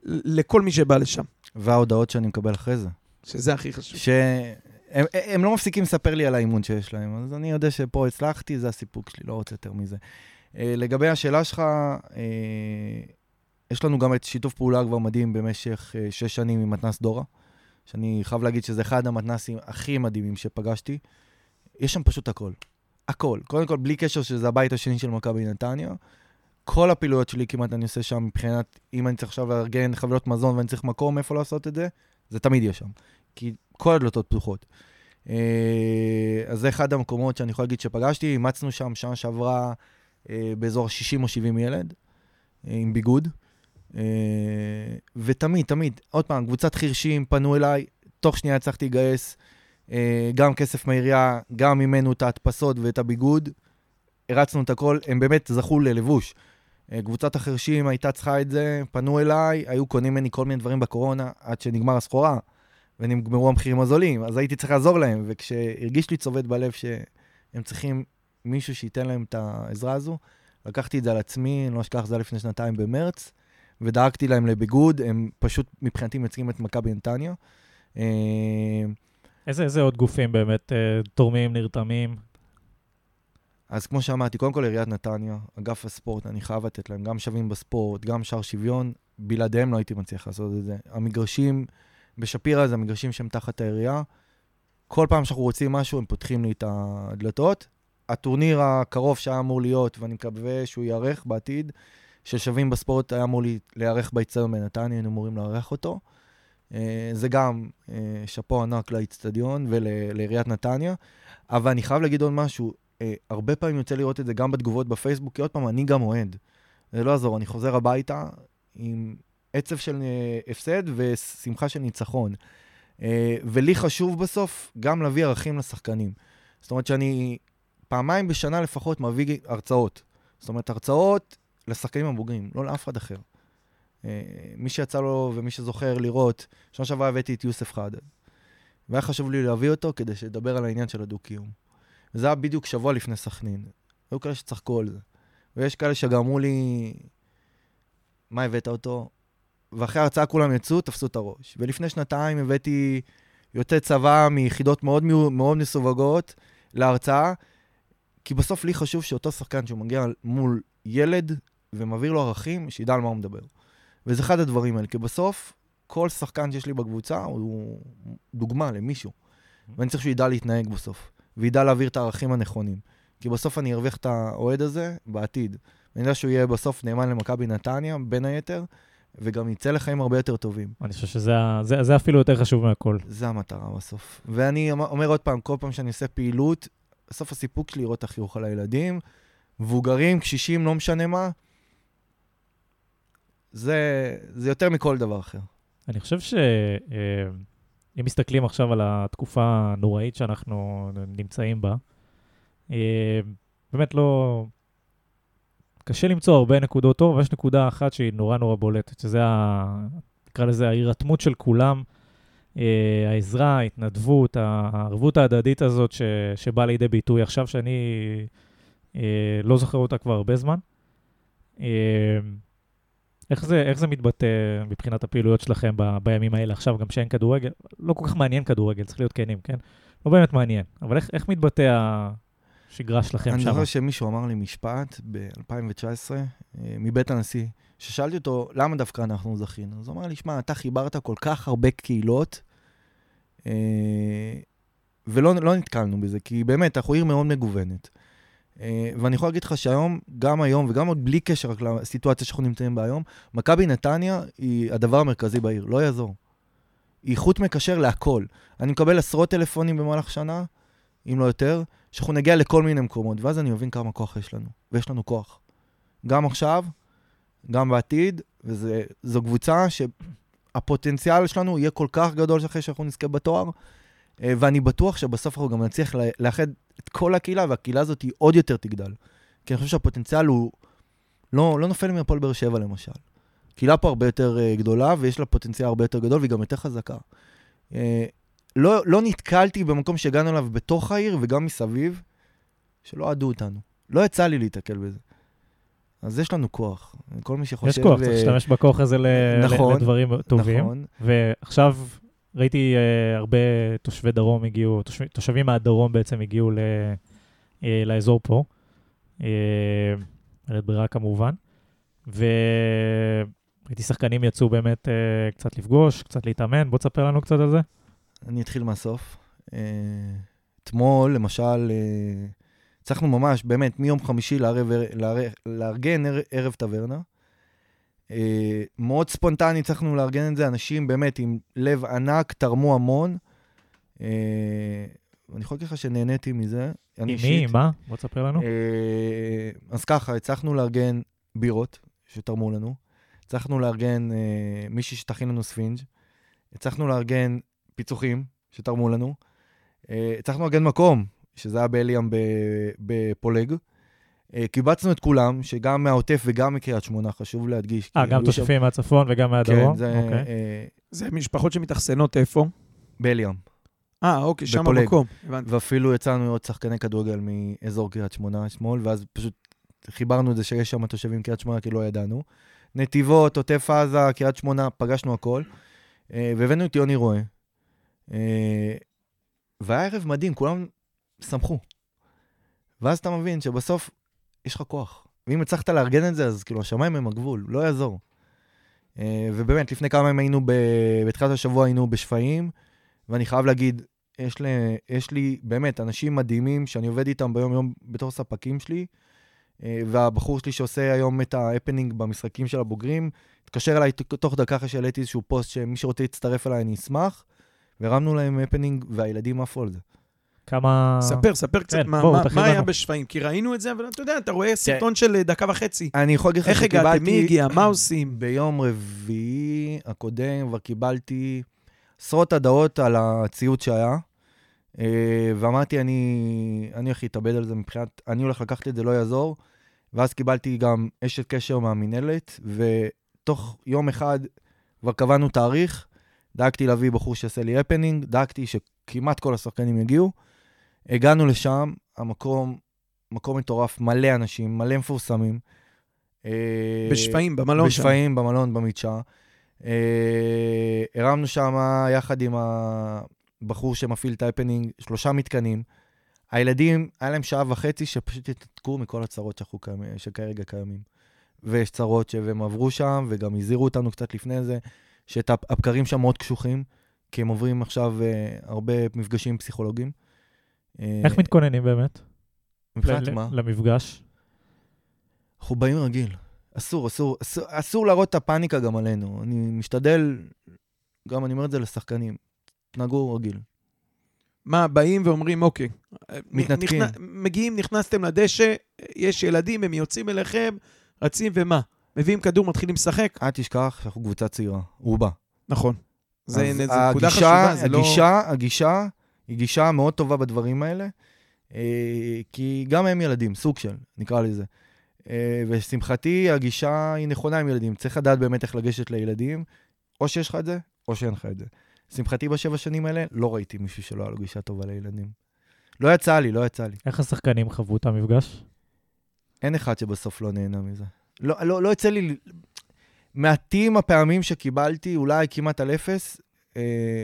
לכל מי שבא לשם. וההודעות שאני מקבל אחרי זה. שזה הכי חשוב. שהם הם לא מפסיקים לספר לי על האימון שיש להם, אז אני יודע שפה הצלחתי, זה הסיפוק שלי, לא רוצה יותר מזה. אה, לגבי השאלה שלך, אה, יש לנו גם את שיתוף פעולה כבר מדהים במשך אה, שש שנים עם מתנ"ס דורה, שאני חייב להגיד שזה אחד המתנ"סים הכי מדהימים שפגשתי. יש שם פשוט הכל. הכל. קודם כל, בלי קשר שזה הבית השני של מכבי נתניה, כל הפעילויות שלי כמעט אני עושה שם מבחינת, אם אני צריך עכשיו לארגן חבילות מזון ואני צריך מקום איפה לעשות את זה, זה תמיד יהיה שם. כי כל הדלתות פתוחות. אז זה אחד המקומות שאני יכול להגיד שפגשתי, אימצנו שם שנה שעברה אה, באזור 60 או 70 ילד, אה, עם ביגוד. אה, ותמיד, תמיד, עוד פעם, קבוצת חירשים פנו אליי, תוך שנייה הצלחתי לגייס גם כסף מהעירייה, גם ממנו את ההדפסות ואת הביגוד. הרצנו את הכל, הם באמת זכו ללבוש. קבוצת החרשים הייתה צריכה את זה, פנו אליי, היו קונים ממני כל מיני דברים בקורונה עד שנגמר הסחורה, ונגמרו המחירים הזולים, אז הייתי צריך לעזור להם, וכשהרגיש לי צובט בלב שהם צריכים מישהו שייתן להם את העזרה הזו. לקחתי את זה על עצמי, אני לא אשכח, זה היה לפני שנתיים במרץ, ודאגתי להם לביגוד, הם פשוט מבחינתי מייצגים את מכבי נתניה. איזה, איזה עוד גופים באמת אה, תורמים, נרתמים? אז כמו שאמרתי, קודם כל עיריית נתניה, אגף הספורט, אני חייב לתת להם, גם שווים בספורט, גם שער שוויון, בלעדיהם לא הייתי מצליח לעשות את זה. המגרשים בשפירא זה המגרשים שהם תחת העירייה. כל פעם שאנחנו רוצים משהו, הם פותחים לי את הדלתות, הטורניר הקרוב שהיה אמור להיות, ואני מקווה שהוא ייערך בעתיד, של שווים בספורט היה אמור להיערך באיצטדיון בנתניה, היינו אמורים לארח אותו. אה, זה גם אה, שאפו ענק לאיצטדיון ולעיריית נתניה. אבל אני חייב להגיד עוד משהו, אה, הרבה פעמים יוצא לראות את זה גם בתגובות בפייסבוק, כי עוד פעם, אני גם אוהד. זה לא יעזור, אני חוזר הביתה עם עצב של הפסד ושמחה של ניצחון. ולי חשוב בסוף גם להביא ערכים לשחקנים. זאת אומרת שאני פעמיים בשנה לפחות מביא הרצאות. זאת אומרת, הרצאות לשחקנים הבוגרים, לא לאף אחד אחר. אה, מי שיצא לו ומי שזוכר לראות, שנה שעברה הבאתי את יוסף חדד. והיה חשוב לי להביא אותו כדי שידבר על העניין של הדו-קיום. וזה היה בדיוק שבוע לפני סכנין. היו כאלה שצחקו על זה. ויש כאלה שגם אמרו לי, מה הבאת אותו? ואחרי ההרצאה כולם יצאו, תפסו את הראש. ולפני שנתיים הבאתי יוצאי צבא מיחידות מאוד, מאוד מסווגות להרצאה, כי בסוף לי חשוב שאותו שחקן שהוא מגיע מול ילד ומעביר לו ערכים, שידע על מה הוא מדבר. וזה אחד הדברים האלה, כי בסוף כל שחקן שיש לי בקבוצה הוא דוגמה למישהו. ואני צריך שהוא ידע להתנהג בסוף, וידע להעביר את הערכים הנכונים. כי בסוף אני ארוויח את האוהד הזה בעתיד. אני יודע שהוא יהיה בסוף נאמן למכבי נתניה, בין היתר, וגם יצא לחיים הרבה יותר טובים. אני חושב שזה זה, זה אפילו יותר חשוב מהכל. זה המטרה בסוף. ואני אומר עוד פעם, כל פעם שאני עושה פעילות, בסוף הסיפוק שלי לראות את החיוך על הילדים. מבוגרים, קשישים, לא משנה מה. זה, זה יותר מכל דבר אחר. אני חושב שאם אה, מסתכלים עכשיו על התקופה הנוראית שאנחנו נמצאים בה, אה, באמת לא... קשה למצוא הרבה נקודות טוב, אבל יש נקודה אחת שהיא נורא נורא בולטת, שזה, ה... נקרא לזה, ההירתמות של כולם אה, העזרה, ההתנדבות, הערבות ההדדית הזאת ש, שבאה לידי ביטוי עכשיו, שאני לא זוכר אותה כבר הרבה זמן. אה, איך זה, איך זה מתבטא מבחינת הפעילויות שלכם ב, בימים האלה עכשיו, גם שאין כדורגל? לא כל כך מעניין כדורגל, צריך להיות כנים, כן? לא באמת מעניין, אבל איך, איך מתבטא השגרה שלכם שם? אני זוכר שמישהו אמר לי משפט ב-2019, מבית הנשיא, ששאלתי אותו, למה דווקא אנחנו זכינו? אז הוא אמר לי, שמע, אתה חיברת כל כך הרבה קהילות, אה, ולא לא נתקלנו בזה, כי באמת, אנחנו עיר מאוד מגוונת. אה, ואני יכול להגיד לך שהיום, גם היום, וגם עוד בלי קשר רק לסיטואציה שאנחנו נמצאים בה היום, מכבי נתניה היא הדבר המרכזי בעיר, לא יעזור. היא חוט מקשר להכל. אני מקבל עשרות טלפונים במהלך שנה, אם לא יותר, שאנחנו נגיע לכל מיני מקומות, ואז אני מבין כמה כוח יש לנו, ויש לנו כוח. גם עכשיו, גם בעתיד, וזו קבוצה שהפוטנציאל שלנו יהיה כל כך גדול אחרי שאנחנו נזכה בתואר, ואני בטוח שבסוף אנחנו גם נצליח לאחד את כל הקהילה, והקהילה הזאת היא עוד יותר תגדל. כי אני חושב שהפוטנציאל הוא לא, לא נופל מהפועל באר שבע למשל. קהילה פה הרבה יותר uh, גדולה, ויש לה פוטנציאל הרבה יותר גדול, והיא גם יותר חזקה. Uh, לא, לא נתקלתי במקום שהגענו אליו בתוך העיר וגם מסביב, שלא אהדו אותנו. לא יצא לי להתקל בזה. אז יש לנו כוח. כל מי שחושב... יש כוח, צריך אה, להשתמש בכוח הזה ל- נכון, לדברים טובים. נכון. ועכשיו ראיתי uh, הרבה תושבי דרום הגיעו, תושבים, תושבים מהדרום בעצם הגיעו ל, uh, לאזור פה, uh, בלית ברירה כמובן, וראיתי שחקנים יצאו באמת uh, קצת לפגוש, קצת להתאמן, בוא תספר לנו קצת על זה. אני אתחיל מהסוף. אה, אתמול, למשל, אה, הצלחנו ממש, באמת, מיום חמישי לערב, לארגן ער- ערב טברנה. אה, מאוד ספונטני הצלחנו לארגן את זה, אנשים באמת עם לב ענק, תרמו המון. אה, אני יכול להגיד לך שנהניתי מזה. עם מי, מה? בוא תספר לנו. אה, אז ככה, הצלחנו לארגן בירות שתרמו לנו, הצלחנו לארגן מישהי שתכין לנו ספינג', הצלחנו לארגן פיצוחים שתרמו לנו, הצלחנו לארגן מקום, שזה היה באליאם ב- בפולג. אה, קיבצנו את כולם, שגם מהעוטף וגם מקריית שמונה, חשוב להדגיש. אה, כי גם היו שם- תושבים מהצפון וגם מהדרום? כן, זה אוקיי. אה, זה משפחות שמתאכסנות איפה? באליאם. אה, אוקיי, שם. המקום. הבנתי. ואפילו יצאנו עוד שחקני כדורגל מאזור קריית שמונה אתמול, ואז פשוט חיברנו את זה שיש שם תושבים קריית שמונה, כי לא ידענו. נתיבות, עוטף עזה, קריית שמונה, פגשנו הכל. אה, והבאנו את יוני רואה. אה, והיה ערב מדהים, כולם שמחו. ואז אתה מבין שבסוף יש לך כוח. ואם הצלחת לארגן את זה, אז כאילו השמיים הם הגבול, לא יעזור. אה, ובאמת, לפני כמה ימים היינו, ב... בתחילת השבוע היינו בשפיים, ואני חייב להגיד, יש לי, יש לי באמת אנשים מדהימים שאני עובד איתם ביום-יום בתור ספקים שלי, אה, והבחור שלי שעושה היום את ההפנינג במשחקים של הבוגרים, התקשר אליי תוך דקה אחרי שהעליתי איזשהו פוסט שמי שרוצה להצטרף אליי אני אשמח, והרמנו להם הפנינג והילדים עפו על זה. כמה... ספר, ספר קצת כן, מה- בואו, מה- מה היה. בשפיים, כי ראינו את זה, אבל אתה יודע, אתה רואה סרטון של אה, דקה וחצי. אני יכול להגיד לך איך הגעתם? מי הגיע? מה עושים? ביום רביעי הקודם כבר קיבלתי עשרות הודעות על הציוד שהיה, אה, ואמרתי, אני, אני הולך להתאבד על זה מבחינת, אני הולך לקחת את זה, לא יעזור. ואז קיבלתי גם אשת קשר מהמינהלת, ותוך יום אחד כבר קבענו תאריך, דאגתי להביא בחור שיעשה לי הפנינג, דאגתי שכמעט כל השחקנים יגיעו. הגענו לשם, המקום, מקום מטורף, מלא אנשים, מלא מפורסמים. אה, בשפיים, במלון שם. בשפיים, במלון, במדשאה. אה, הרמנו שם יחד עם הבחור שמפעיל את שלושה מתקנים. הילדים, היה להם שעה וחצי שפשוט התנתקו מכל הצרות שאנחנו שכרגע קיימים. ויש צרות שהם עברו שם, וגם הזהירו אותנו קצת לפני זה, שאת הפ- הבקרים שם מאוד קשוחים, כי הם עוברים עכשיו אה, הרבה מפגשים פסיכולוגיים. אה, איך מתכוננים באמת? מבחינת מה? למפגש? אנחנו באים רגיל. אסור, אסור, אסור, אסור להראות את הפאניקה גם עלינו. אני משתדל, גם אני אומר את זה לשחקנים, תנהגו רגיל. מה, באים ואומרים, אוקיי. מתנתקים. נכנ- מגיעים, נכנסתם לדשא, יש ילדים, הם יוצאים אליכם, רצים ומה? מביאים כדור, מתחילים לשחק? אל תשכח שאנחנו קבוצה צעירה, רובה. נכון. זה נקודה הגישה- חשובה, זה לא... הגישה, הגישה היא גישה מאוד טובה בדברים האלה, אה, כי גם הם ילדים, סוג של, נקרא לזה. אה, ולשמחתי, הגישה היא נכונה עם ילדים. צריך לדעת באמת איך לגשת לילדים, או שיש לך את זה, או שאין לך את זה. לשמחתי, בשבע שנים האלה, לא ראיתי מישהו שלא היה לו גישה טובה לילדים. לא יצא לי, לא יצא לי. איך השחקנים חוו את המפגש? אין אחד שבסוף לא נהנה מזה. לא, לא, לא יצא לי... מעטים הפעמים שקיבלתי, אולי כמעט על אפס,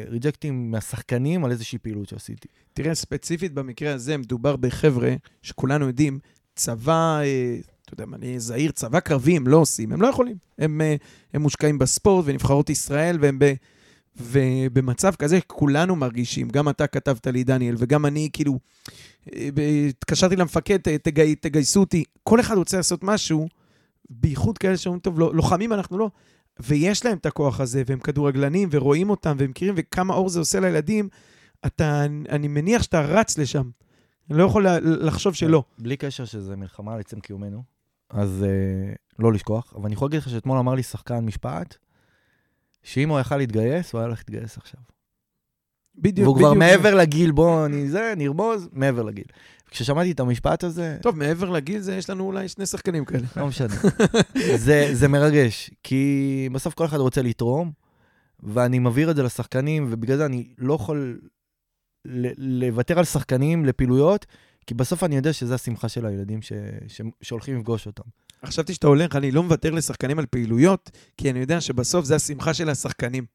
ריג'קטים מהשחקנים על איזושהי פעילות שעשיתי. תראה, ספציפית במקרה הזה, מדובר בחבר'ה שכולנו יודעים, צבא, אה, אתה יודע מה, אני זהיר, צבא קרבי הם לא עושים, הם לא יכולים. הם, אה, הם מושקעים בספורט ונבחרות ישראל, והם ב, ובמצב כזה כולנו מרגישים, גם אתה כתבת לי, דניאל, וגם אני, כאילו, אה, התקשרתי למפקד, "ת- תגי, תגייסו אותי. כל אחד רוצה לעשות משהו, בייחוד כאלה שאומרים, טוב, לא- לוחמים אנחנו לא. ויש להם את הכוח הזה, והם כדורגלנים, ורואים אותם, והם מכירים, וכמה אור זה עושה לילדים. אתה, אני מניח שאתה רץ לשם. אני לא יכול לחשוב שלא. בלי קשר שזה מלחמה על עצם קיומנו, אז אה, לא לשכוח. אבל אני יכול להגיד לך שאתמול אמר לי שחקן משפט, שאם הוא יכל להתגייס, הוא היה הולך להתגייס עכשיו. בדיוק, והוא כבר. מעבר לגיל, בוא, אני זה, נרמוז, מעבר לגיל. כששמעתי את המשפט הזה, טוב, מעבר לגיל זה, יש לנו אולי שני שחקנים כאלה. לא משנה. זה, זה מרגש, כי בסוף כל אחד רוצה לתרום, ואני מבהיר את זה לשחקנים, ובגלל זה אני לא יכול ל- לוותר על שחקנים לפעילויות, כי בסוף אני יודע שזו השמחה של הילדים ש- ש- שהולכים לפגוש אותם. חשבתי שאתה הולך, אני לא מוותר לשחקנים על פעילויות, כי אני יודע שבסוף זה השמחה של השחקנים.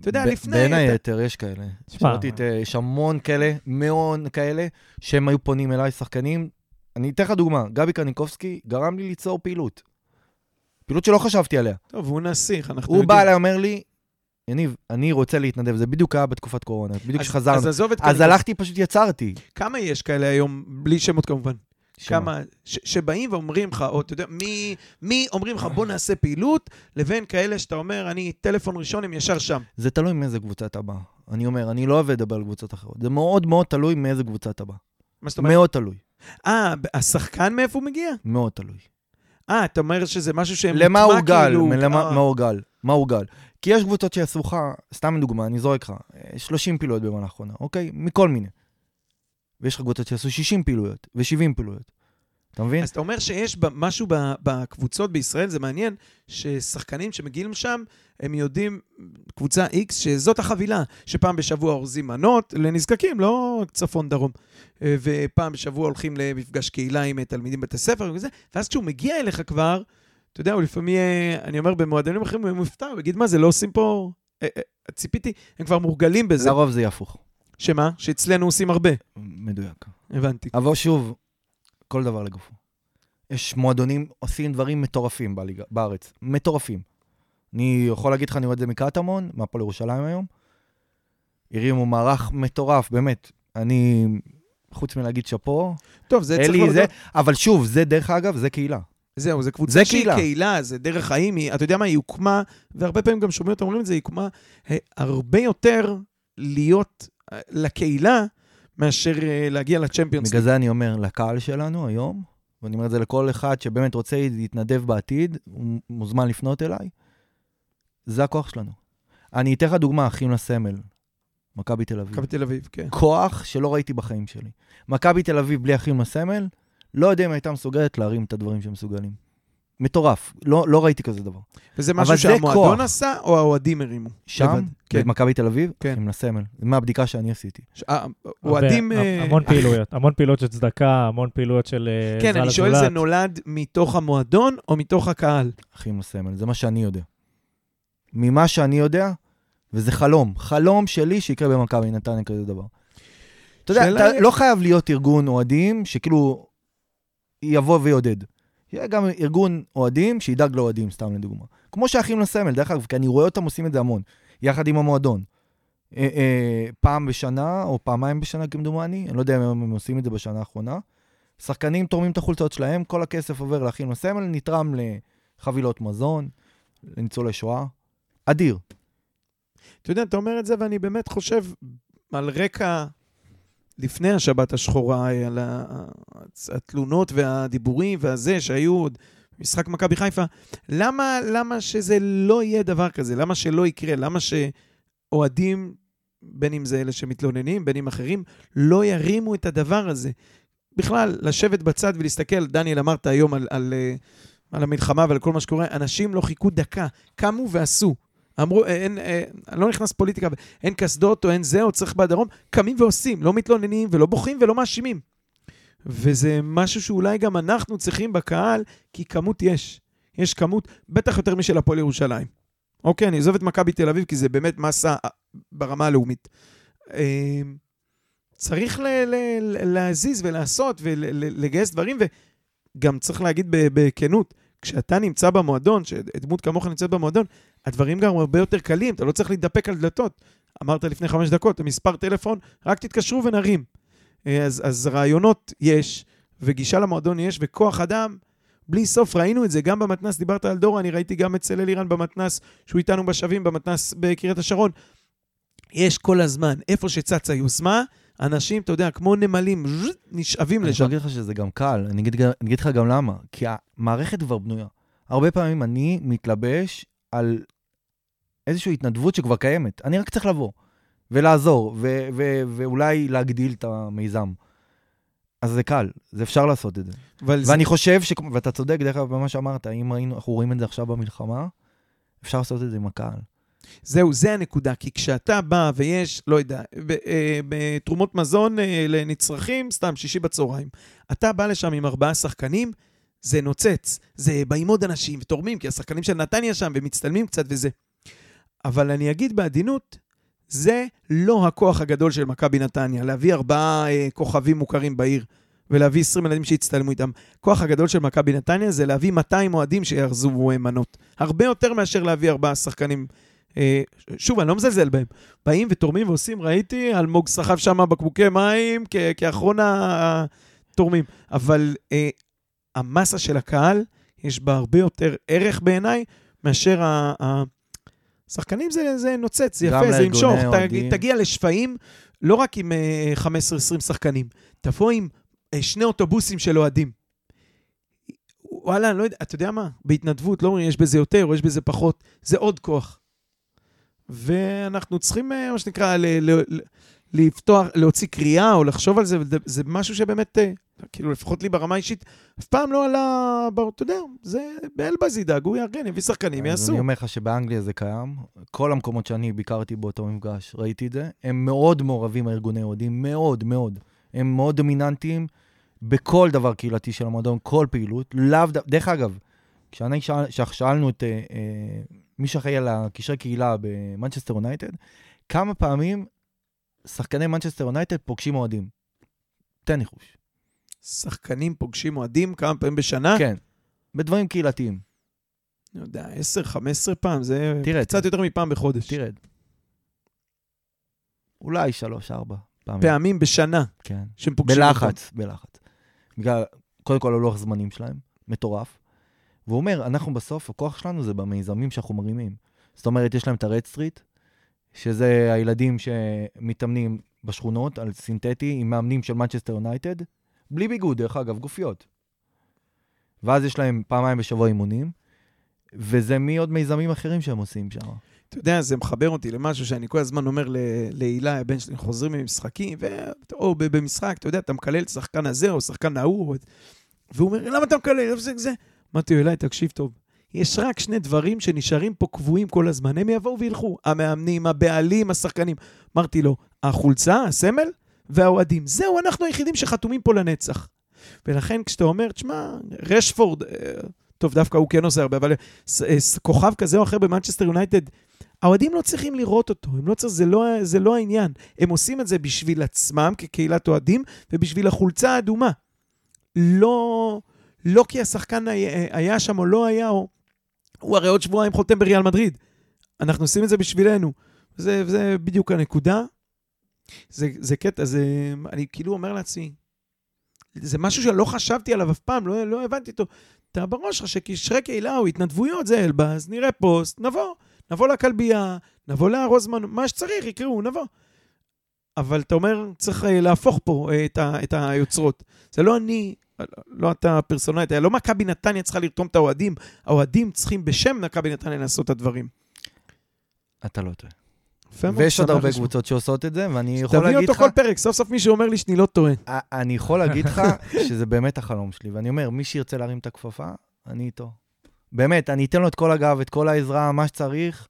אתה יודע, ב- לפני... בין היתר, יש כאלה. תשמע, שמעתי את, אה, יש המון כאלה, מאוד כאלה, שהם היו פונים אליי, שחקנים. אני אתן לך דוגמה, גבי קניקובסקי גרם לי ליצור פעילות. פעילות שלא חשבתי עליה. טוב, הוא נסיך, אנחנו הוא יודעים. בא אליי, אומר לי, יניב, אני רוצה להתנדב, זה בדיוק היה בתקופת קורונה, בדיוק אז- כשחזרנו. אז עזוב את אז. הלכתי, פשוט יצרתי. כמה יש כאלה היום, בלי שמות כמובן? כמה, ש- שבאים ואומרים לך, או אתה יודע, מי, מי אומרים לך, בוא נעשה פעילות, לבין כאלה שאתה אומר, אני טלפון ראשון, הם ישר שם. זה תלוי מאיזה קבוצה אתה בא. אני אומר, אני לא אוהב לדבר על קבוצות אחרות. זה מאוד מאוד תלוי מאיזה קבוצה אתה בא. מה זאת אומרת? מאוד תלוי. אה, השחקן מאיפה הוא מגיע? מאוד תלוי. אה, אתה אומר שזה משהו שהם... למה הורגל? כאילו, למה אה, מה הורגל? מה הורגל? כי יש קבוצות שיעשו לך, סתם דוגמה, אני זורק לך, אה, 30 פעילויות במהלך האחרונה, אוקיי? מכל מיני. ויש לך קבוצות שיעשו 60 פעילויות ו-70 פעילויות. אתה מבין? אז אתה אומר שיש משהו בקבוצות בישראל, זה מעניין, ששחקנים שמגיעים לשם, הם יודעים, קבוצה X, שזאת החבילה, שפעם בשבוע אורזים מנות לנזקקים, לא צפון-דרום. אה, ופעם בשבוע הולכים למפגש קהילה עם אה, תלמידים בבתי ספר וזה, ואז כשהוא מגיע אליך כבר, אתה יודע, הוא לפעמים יהיה, אני אומר, במועדונים אחרים הוא מופתע, הוא יגיד, מה זה, לא עושים פה... אה, אה, ציפיתי, הם כבר מורגלים בזה. לרוב זה יהיה הפוך. שמה? שאצלנו עושים הרבה. מדויק. הבנתי. אבל שוב, כל דבר לגופו. יש מועדונים עושים דברים מטורפים בליגה, בארץ. מטורפים. אני יכול להגיד לך, אני רואה את זה מקטמון, מהפועל ירושלים היום. הרימו מערך מטורף, באמת. אני, חוץ מלהגיד שאפו, טוב, זה צריך לי להודות. זה, אבל שוב, זה דרך אגב, זה קהילה. זהו, זו קבוצה זה שהיא קהילה. קהילה, זה דרך חיים, היא, אתה יודע מה, היא הוקמה, והרבה פעמים גם שומעים אותם אומרים את זה, היא הוקמה אה, הרבה יותר להיות לקהילה, מאשר אה, להגיע לצ'מפיונס. בגלל זה אני אומר, לקהל שלנו היום, ואני אומר את זה לכל אחד שבאמת רוצה להתנדב בעתיד, הוא מוזמן לפנות אליי, זה הכוח שלנו. אני אתן לך דוגמה, אחים לסמל, מכבי תל אביב. מכבי תל אביב, כן. כוח שלא ראיתי בחיים שלי. מכבי תל אביב בלי אחים לסמל, לא יודע אם הייתה מסוגלת להרים את הדברים שהם מסוגלים. מטורף, לא, לא ראיתי כזה דבר. וזה אבל משהו זה שהמועדון. עשה, או האוהדים הרימו? שם, לבד? כן. במכבי תל אביב, כן. אחים לסמל. זה מהבדיקה שאני עשיתי. ש- אה, אוהדים... הרבה- אה, המון פעילויות, המון פעילויות של צדקה, המון פעילויות של אה, כן, אני שואל. זה נולד מתוך המועדון או מתוך הקהל? אחים לסמל, זה מה שאני יודע. ממה שאני יודע, וזה חלום, חלום שלי שיקרה במכבי נתניה כזה דבר. אתה יודע, אתה לא חייב להיות ארגון אוהדים שכאילו יבוא ויעודד. יהיה גם ארגון אוהדים שידאג לאוהדים, סתם לדוגמה. כמו שאחים לסמל, דרך אגב, כי אני רואה אותם עושים את זה המון, יחד עם המועדון. אה, אה, פעם בשנה, או פעמיים בשנה כמדומני, אני לא יודע אם הם עושים את זה בשנה האחרונה. שחקנים תורמים את החולצות שלהם, כל הכסף עובר לאחים לסמל, נתרם לחבילות מזון, לניצולי שואה. אדיר. אתה יודע, אתה אומר את זה, ואני באמת חושב על רקע לפני השבת השחורה, על התלונות והדיבורים והזה שהיו עוד משחק מכבי חיפה. למה, למה שזה לא יהיה דבר כזה? למה שלא יקרה? למה שאוהדים, בין אם זה אלה שמתלוננים, בין אם אחרים, לא ירימו את הדבר הזה? בכלל, לשבת בצד ולהסתכל, דניאל, אמרת היום על, על, אה, על המלחמה ועל כל מה שקורה, אנשים לא חיכו דקה, קמו ועשו. אמרו, אה, אין, אה, אני לא נכנס פוליטיקה, אין קסדות או אין זה, או צריך בדרום, קמים ועושים, לא מתלוננים ולא בוכים ולא מאשימים. וזה משהו שאולי גם אנחנו צריכים בקהל, כי כמות יש. יש כמות, בטח יותר משל הפועל ירושלים. אוקיי, אני עוזב את מכבי תל אביב, כי זה באמת מסה אה, ברמה הלאומית. צריך ל- ל- ל- להזיז ולעשות ולגייס דברים, וגם צריך להגיד בכנות, כשאתה נמצא במועדון, שדמות כמוך נמצאת במועדון, הדברים גם הרבה יותר קלים, אתה לא צריך להתדפק על דלתות. אמרת לפני חמש דקות, מספר טלפון, רק תתקשרו ונרים. אה, אז, אז רעיונות יש, וגישה למועדון יש, וכוח אדם, בלי סוף, ראינו את זה, גם במתנ"ס, דיברת על דורה, אני ראיתי גם אצל אלירן במתנ"ס, שהוא איתנו בשבים, במתנ"ס בקריית השרון. יש כל הזמן, איפה שצצה יוזמה, אנשים, אתה יודע, כמו נמלים, נשאבים אני לשם. להגיד לך שזה גם קל, אני אגיד, אני אגיד לך גם למה. כי המערכת כבר בנויה. הרבה פעמים אני מתלבש על איזושהי התנדבות שכבר קיימת. אני רק צריך לבוא ולעזור, ו- ו- ואולי להגדיל את המיזם. אז זה קל, זה אפשר לעשות את זה. אבל זה- ואני חושב, ש... ואתה צודק, דרך אגב, במה שאמרת, אם ראינו, אנחנו רואים את זה עכשיו במלחמה, אפשר לעשות את זה עם הקהל. זהו, זה הנקודה. כי כשאתה בא ויש, לא יודע, אה, בתרומות מזון אה, לנצרכים, סתם, שישי בצהריים, אתה בא לשם עם ארבעה שחקנים, זה נוצץ. זה באים עוד אנשים ותורמים, כי השחקנים של נתניה שם, ומצטלמים קצת וזה. אבל אני אגיד בעדינות, זה לא הכוח הגדול של מכבי נתניה, להביא ארבעה אה, כוכבים מוכרים בעיר. ולהביא 20 ילדים שיצטלמו איתם. הכוח הגדול של מכבי נתניה זה להביא 200 אוהדים שיארזו אה, מנות. הרבה יותר מאשר להביא ארבעה שחקנים אה, שוב, אני לא מזלזל בהם. באים ותורמים ועושים, ראיתי, אלמוג סחב שם בקבוקי מים כ- כאחרון התורמים. אבל אה, המסה של הקהל, יש בה הרבה יותר ערך בעיניי מאשר ה... ה- שחקנים זה, זה נוצץ, זה יפה, זה ימשוך. ת- אוהדים. תגיע לשפיים, לא רק עם אה, 15-20 שחקנים, תבוא עם אה, שני אוטובוסים של אוהדים. וואלה, לא יודע, אתה יודע מה? בהתנדבות, לא אומרים יש בזה יותר או יש בזה פחות, זה עוד כוח. ואנחנו צריכים, אה, מה שנקרא, ל- ל- ל- לפתוח, להוציא קריאה או לחשוב על זה, זה משהו שבאמת, אה, כאילו, לפחות לי ברמה האישית, אף פעם לא עלה, אתה יודע, זה באלבז ידאג, הוא יארגן, יביא שחקנים, אז יעשו. אני אומר לך שבאנגליה זה קיים. כל המקומות שאני ביקרתי באותו מפגש, ראיתי את זה. הם מאוד מעורבים, הארגוני אוהדים, מאוד מאוד. הם מאוד דומיננטיים בכל דבר קהילתי של המועדון, כל פעילות. לאו ד... דרך אגב, כשאני שאלתי, כששאלנו את אה, אה, מי שאחראי על הקשרי קהילה במנצ'סטר יונייטד, כמה פעמים שחקני מנצ'סטר יונייטד פוגשים אוהדים? תן ניחוש. שחקנים פוגשים אוהדים כמה פעמים בשנה? כן, בדברים קהילתיים. אני יודע, 10-15 פעם, זה תראה, קצת יותר מפעם בחודש. תרד. אולי שלוש, ארבע פעמים. פעמים בשנה כן. שהם פוגשים אותם. בלחץ, בלחץ. בגלל, קודם כל, הלוח זמנים שלהם, מטורף. והוא אומר, אנחנו בסוף, הכוח שלנו זה במיזמים שאנחנו מרימים. זאת אומרת, יש להם את ה Red Street, שזה הילדים שמתאמנים בשכונות על סינתטי, עם מאמנים של מנצ'סטר יונייטד, בלי ביגוד, דרך אגב, גופיות. ואז יש להם פעמיים בשבוע אימונים, וזה מעוד מיזמים אחרים שהם עושים שם. אתה יודע, זה מחבר אותי למשהו שאני כל הזמן אומר להלל, הבן שלי, חוזרים ממשחקים, ו... או במשחק, אתה יודע, אתה מקלל את השחקן הזה או שחקן ההוא. והוא אומר, למה אתה מקלל? זה זה. אמרתי לו, אליי, תקשיב טוב, יש רק שני דברים שנשארים פה קבועים כל הזמן, הם יבואו וילכו, המאמנים, הבעלים, השחקנים. אמרתי לו, החולצה, הסמל והאוהדים. זהו, אנחנו היחידים שחתומים פה לנצח. ולכן כשאתה אומר, תשמע, רשפורד, אה, טוב, דווקא הוא כן עושה הרבה, אבל אה, כוכב כזה או אחר במנצ'סטר יונייטד, האוהדים לא צריכים לראות אותו, לא צריך, זה, לא, זה לא העניין. הם עושים את זה בשביל עצמם כקהילת אוהדים ובשביל החולצה האדומה. לא, לא כי השחקן היה שם או לא היה, או... הוא הרי עוד שבועיים חותם בריאל מדריד. אנחנו עושים את זה בשבילנו. זה, זה בדיוק הנקודה. זה, זה קטע, זה... אני כאילו אומר לעצמי, זה משהו שלא חשבתי עליו אף פעם, לא, לא הבנתי אותו. אתה בראש שלך שקשרי קהילה או התנדבויות זה אלבז, נראה פוסט, נבוא. נבוא לכלבייה, נבוא לארוז מנו, מה שצריך, יקראו, נבוא. אבל אתה אומר, צריך אה, להפוך פה אה, את, ה, את היוצרות. זה לא אני, לא אתה פרסונלית, לא מכבי נתניה צריכה לרתום את האוהדים, האוהדים צריכים בשם מכבי נתניה לעשות את הדברים. אתה לא טועה. ויש עוד הרבה. קבוצות שעושות את זה, ואני יכול תביא להגיד אותו לך... כל פרק, סוף סוף מישהו אומר לי שאני לא טועה. אני יכול להגיד לך שזה באמת החלום שלי, ואני אומר, מי שירצה להרים את הכפפה, אני איתו. באמת, אני אתן לו את כל הגב, את כל העזרה, מה שצריך,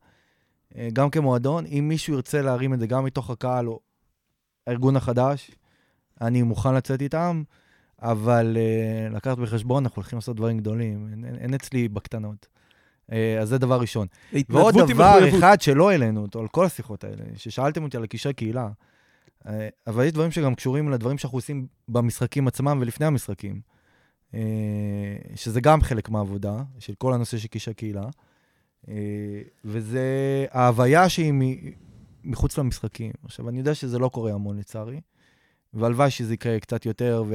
אה, גם כמועדון. אם מישהו ירצה להרים את זה גם מתוך הקהל או הארגון החדש, אני מוכן לצאת איתם, אבל uh, לקחת בחשבון, אנחנו הולכים לעשות דברים גדולים, אין אצלי בקטנות. Uh, אז זה דבר ראשון. ועוד דבר. אחד שלא העלינו אותו, על כל השיחות האלה, ששאלתם אותי על הקשרי קהילה, אה, אבל יש דברים שגם קשורים לדברים שאנחנו עושים במשחקים עצמם ולפני המשחקים, אה, שזה גם חלק מהעבודה של כל הנושא של קשרי קהילה, אה, וזה ההוויה שהיא מחוץ למשחקים. עכשיו, אני יודע שזה לא קורה המון לצערי, והלוואי שזה יקרה קצת יותר, ו...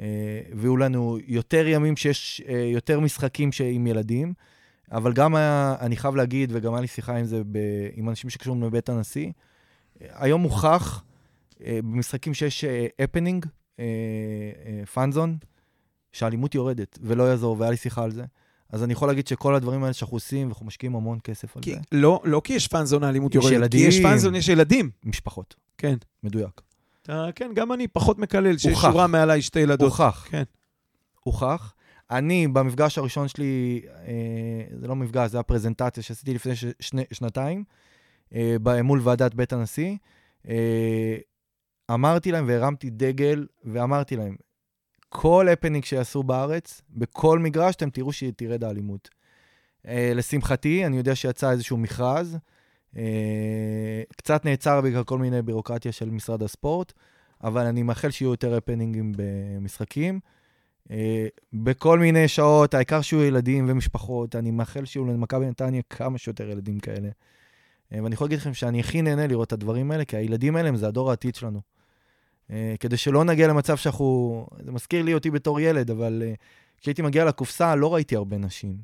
אה, ויהיו לנו יותר ימים שיש אה, יותר משחקים עם ילדים. אבל גם היה, אני חייב להגיד, וגם היה לי שיחה עם זה ב, עם אנשים שקשורים לבית הנשיא, היום הוכח אה, במשחקים שיש הפנינג, פאנזון, שהאלימות יורדת, ולא יעזור, והיה לי שיחה על זה. אז אני יכול להגיד שכל הדברים האלה שאנחנו עושים, ואנחנו משקיעים המון כסף על כי, זה. לא, לא כי יש פאנזון האלימות יורדת, ילדים. כי יש פאנזון, יש ילדים. משפחות, כן. מדויק. אתה, כן, גם אני פחות מקלל שיש. שורה מעליי שתי ילדות. הוכח. כן. הוכח. אני, במפגש הראשון שלי, אה, זה לא מפגש, זה הפרזנטציה שעשיתי לפני שני, שנתיים, אה, מול ועדת בית הנשיא, אה, אמרתי להם והרמתי דגל ואמרתי להם, כל הפנינג שיעשו בארץ, בכל מגרש, אתם תראו שתרד האלימות. אה, לשמחתי, אני יודע שיצא איזשהו מכרז, אה, קצת נעצר בגלל כל מיני בירוקרטיה של משרד הספורט, אבל אני מאחל שיהיו יותר הפנינגים במשחקים. אה, בכל מיני שעות, העיקר שיהיו ילדים ומשפחות, אני מאחל שיהיו למכבי נתניה כמה שיותר ילדים כאלה. אה, ואני יכול להגיד לכם שאני הכי נהנה לראות את הדברים האלה, כי הילדים האלה הם זה הדור העתיד שלנו. אה, כדי שלא נגיע למצב שאנחנו... זה מזכיר לי אותי בתור ילד, אבל כשהייתי מגיע לקופסה לא ראיתי הרבה נשים.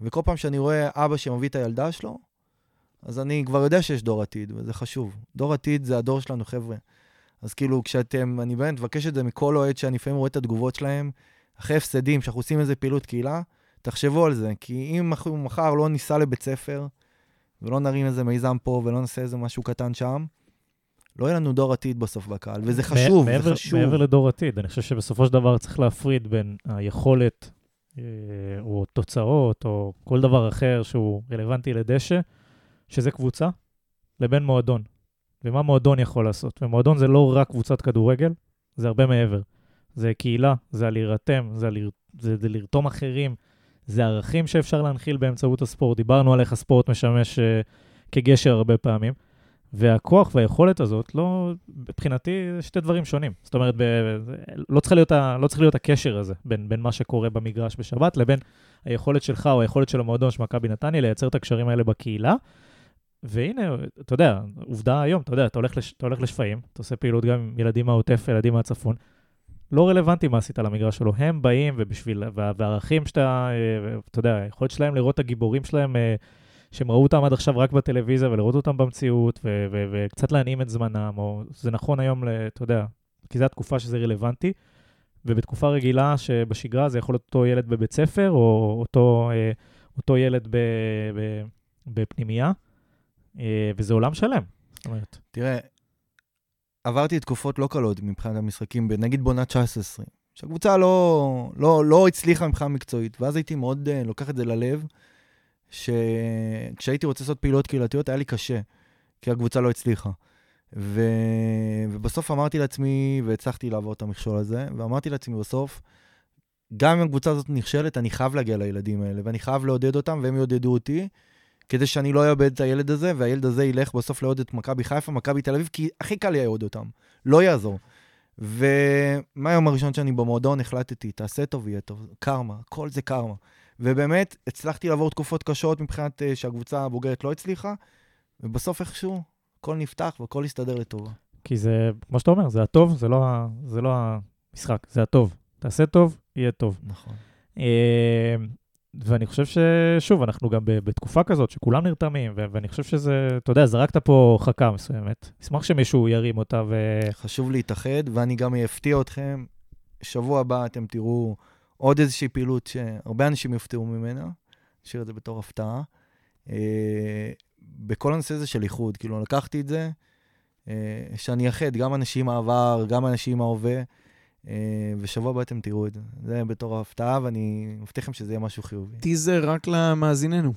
וכל פעם שאני רואה אבא שמביא את הילדה שלו, אז אני כבר יודע שיש דור עתיד, וזה חשוב. דור עתיד זה הדור שלנו, חבר'ה. אז כאילו, כשאתם, אני באמת מבקש את זה מכל אוהד שאני לפעמים רואה את התגובות שלהם, אחרי הפסדים, שאנחנו עושים איזה פעילות קהילה, תחשבו על זה, כי אם מחר לא ניסע לבית ספר, ולא נרים איזה מיזם פה, ולא נעשה איזה משהו קטן שם, לא יהיה לנו דור עתיד בסוף בקהל, וזה חשוב, מעבר, זה חשוב. מעבר לדור עתיד, אני חושב שבסופו של דבר צריך להפריד בין היכולת אה, או תוצאות או כל דבר אחר שהוא רלוונטי לדשא, שזה קבוצה, לבין מועדון. ומה מועדון יכול לעשות. ומועדון זה לא רק קבוצת כדורגל, זה הרבה מעבר. זה קהילה, זה להירתם, זה, לר... זה, זה לרתום אחרים, זה ערכים שאפשר להנחיל באמצעות הספורט. דיברנו על איך הספורט משמש uh, כגשר הרבה פעמים. והכוח והיכולת הזאת, לא, מבחינתי, זה שתי דברים שונים. זאת אומרת, ב, לא, צריך להיות ה, לא צריך להיות הקשר הזה בין, בין מה שקורה במגרש בשבת לבין היכולת שלך או היכולת של המועדון של מכבי נתניה לייצר את הקשרים האלה בקהילה. והנה, אתה יודע, עובדה היום, אתה יודע, אתה הולך, לש, אתה הולך לשפיים, אתה עושה פעילות גם עם ילדים מהעוטף, ילדים מהצפון. לא רלוונטי מה עשית על המגרש שלו, הם באים ובשביל, וה, והערכים שאתה, אה, אתה יודע, היכולת שלהם לראות את הגיבורים שלהם, אה, שהם ראו אותם עד עכשיו רק בטלוויזיה ולראות אותם במציאות, וקצת להנעים את זמנם, או זה נכון היום, אתה יודע, כי זו התקופה שזה רלוונטי, ובתקופה רגילה שבשגרה זה יכול להיות אותו ילד בבית ספר, או אותו, אה, אותו ילד ב, ב, בפנימייה. אה, וזה עולם שלם. אומרת, תראה, עברתי תקופות לא קלות מבחינת המשחקים, נגיד בעונה 19-20, שהקבוצה לא, לא, לא הצליחה מבחינה מקצועית, ואז הייתי מאוד uh, לוקח את זה ללב, שכשהייתי רוצה לעשות פעילות קהילתיות היה לי קשה, כי הקבוצה לא הצליחה. ו... ובסוף אמרתי לעצמי, והצלחתי לעבור את המכשול הזה, ואמרתי לעצמי בסוף, גם אם הקבוצה הזאת נכשלת, אני חייב להגיע לילדים האלה, ואני חייב לעודד אותם, והם יעודדו אותי, כדי שאני לא אאבד את הילד הזה, והילד הזה ילך בסוף לעודד את מכבי חיפה, מכבי תל אביב, כי הכי קל לעודד אותם. לא יעזור. ומהיום הראשון שאני במועדון החלטתי, תעשה טוב, יהיה טוב. קרמה, כל זה קרמה. ובאמת, הצלחתי לעבור תקופות קשות מבחינת uh, שהקבוצה הבוגרת לא הצליחה, ובסוף איכשהו, הכל נפתח והכל הסתדר לטובה. כי זה, כמו שאתה אומר, זה הטוב, זה לא, זה לא המשחק, זה הטוב. תעשה טוב, יהיה טוב. נכון. ואני חושב ששוב, אנחנו גם בתקופה כזאת שכולם נרתמים, ו- ואני חושב שזה, אתה יודע, זרקת פה חכה מסוימת. אשמח שמישהו ירים אותה ו... חשוב להתאחד, ואני גם אפתיע אתכם. שבוע הבא אתם תראו עוד איזושהי פעילות שהרבה אנשים יופתעו ממנה. נשאיר את זה בתור הפתעה. אה, בכל הנושא הזה של איחוד, כאילו לקחתי את זה, אה, שאני אאחד גם אנשים מהעבר, גם אנשים מההווה, ושבוע הבא אתם תראו את זה. זה בתור הפתעה, ואני מבטיח לכם שזה יהיה משהו חיובי. טיזר רק למאזיננו.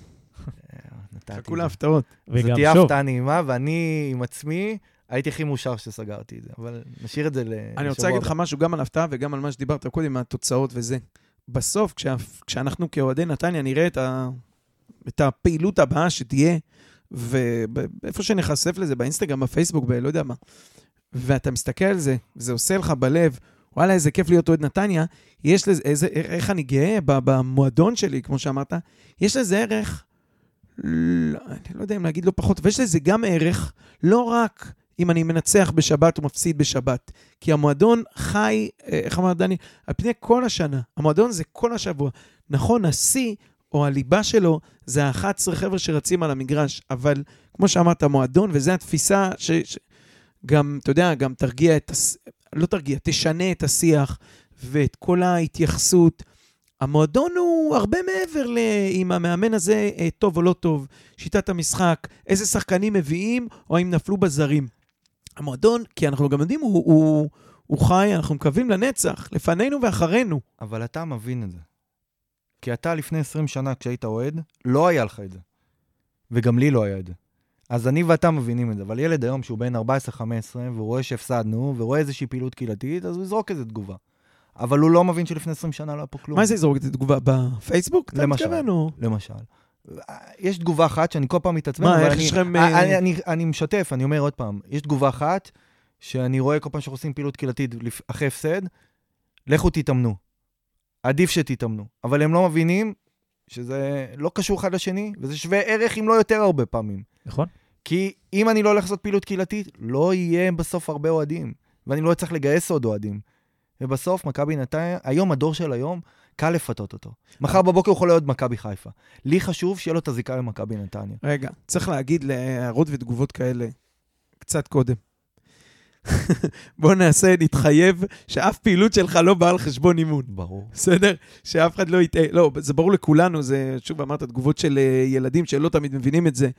אה, חכו. להפתעות. זו תהיה הפתעה נעימה, ואני עם עצמי הייתי הכי מאושר שסגרתי את זה, אבל נשאיר את זה לשבוע הבא. אני רוצה להגיד לך משהו גם על הפתעה וגם על מה שדיברת קודם, מהתוצאות וזה. בסוף, כשאנחנו כאוהדי נתניה נראה את, ה, את הפעילות הבאה שתהיה, ואיפה שנחשף לזה, באינסטגרם, בפייסבוק, בלא יודע מה, ואתה מסתכל על זה, זה עושה לך בלב, וואלה, איזה כיף להיות אוהד נתניה, יש לזה, איזה, איך אני גאה במועדון שלי, כמו שאמרת, יש לזה ערך, לא, אני לא יודע אם להגיד לא פחות, ויש לזה גם ערך, לא רק אם אני מנצח בשבת או מפסיד בשבת, כי המועדון חי, אה, איך אמר דני, על פני כל השנה. המועדון זה כל השבוע. נכון, השיא או הליבה שלו זה ה-11 חבר'ה שרצים על המגרש, אבל כמו שאמרת, המועדון, וזו התפיסה ש... ש... גם, אתה יודע, גם תרגיע את. לא תרגיע, תשנה את השיח ואת כל ההתייחסות. המועדון הוא הרבה מעבר לאם המאמן הזה אה, טוב או לא טוב, שיטת המשחק, איזה שחקנים מביאים, או האם נפלו בזרים. המועדון, כי אנחנו גם יודעים, הוא, הוא, הוא חי, אנחנו מקווים לנצח, לפנינו ואחרינו. אבל אתה מבין את זה. כי אתה לפני 20 שנה, כשהיית אוהד, לא היה לך את זה. וגם לי לא היה את זה. אז אני ואתה מבינים את זה, אבל ילד היום שהוא בן 14-15, והוא רואה שהפסדנו, ורואה איזושהי פעילות קהילתית, אז הוא יזרוק איזה תגובה. אבל הוא לא מבין שלפני 20 שנה לא היה פה כלום. מה זה יזרוק את התגובה? בפייסבוק? למשל. למשל. יש תגובה אחת שאני כל פעם מתעצבן, מה, איך יש לכם, אני, אה, אני, אני, אני משתף, אני אומר עוד פעם, יש תגובה אחת שאני רואה כל פעם שאנחנו עושים פעילות קהילתית אחרי הפסד, לכו תתאמנו. עדיף שתתאמנו. אבל הם לא מבינים שזה לא קשור אחד לשני, וזה שווה ערך אם לא יותר הרבה פעמים. נכון? כי אם אני לא הולך לעשות פעילות קהילתית, לא יהיה בסוף הרבה אוהדים, ואני לא אצטרך לגייס עוד אוהדים. ובסוף, מכבי נתניה, היום, הדור של היום, קל לפתות אותו. מחר בבוקר הוא יכול להיות מכבי חיפה. לי חשוב שיהיה לו את הזיקה למכבי נתניה. רגע, צריך להגיד להערות ותגובות כאלה קצת קודם. בוא נעשה, נתחייב שאף פעילות שלך לא באה על חשבון אימון. ברור. בסדר? שאף אחד לא יטעה. לא, זה ברור לכולנו, זה, שוב, אמרת, תגובות של אה, ילדים שלא תמיד מבינים את זה.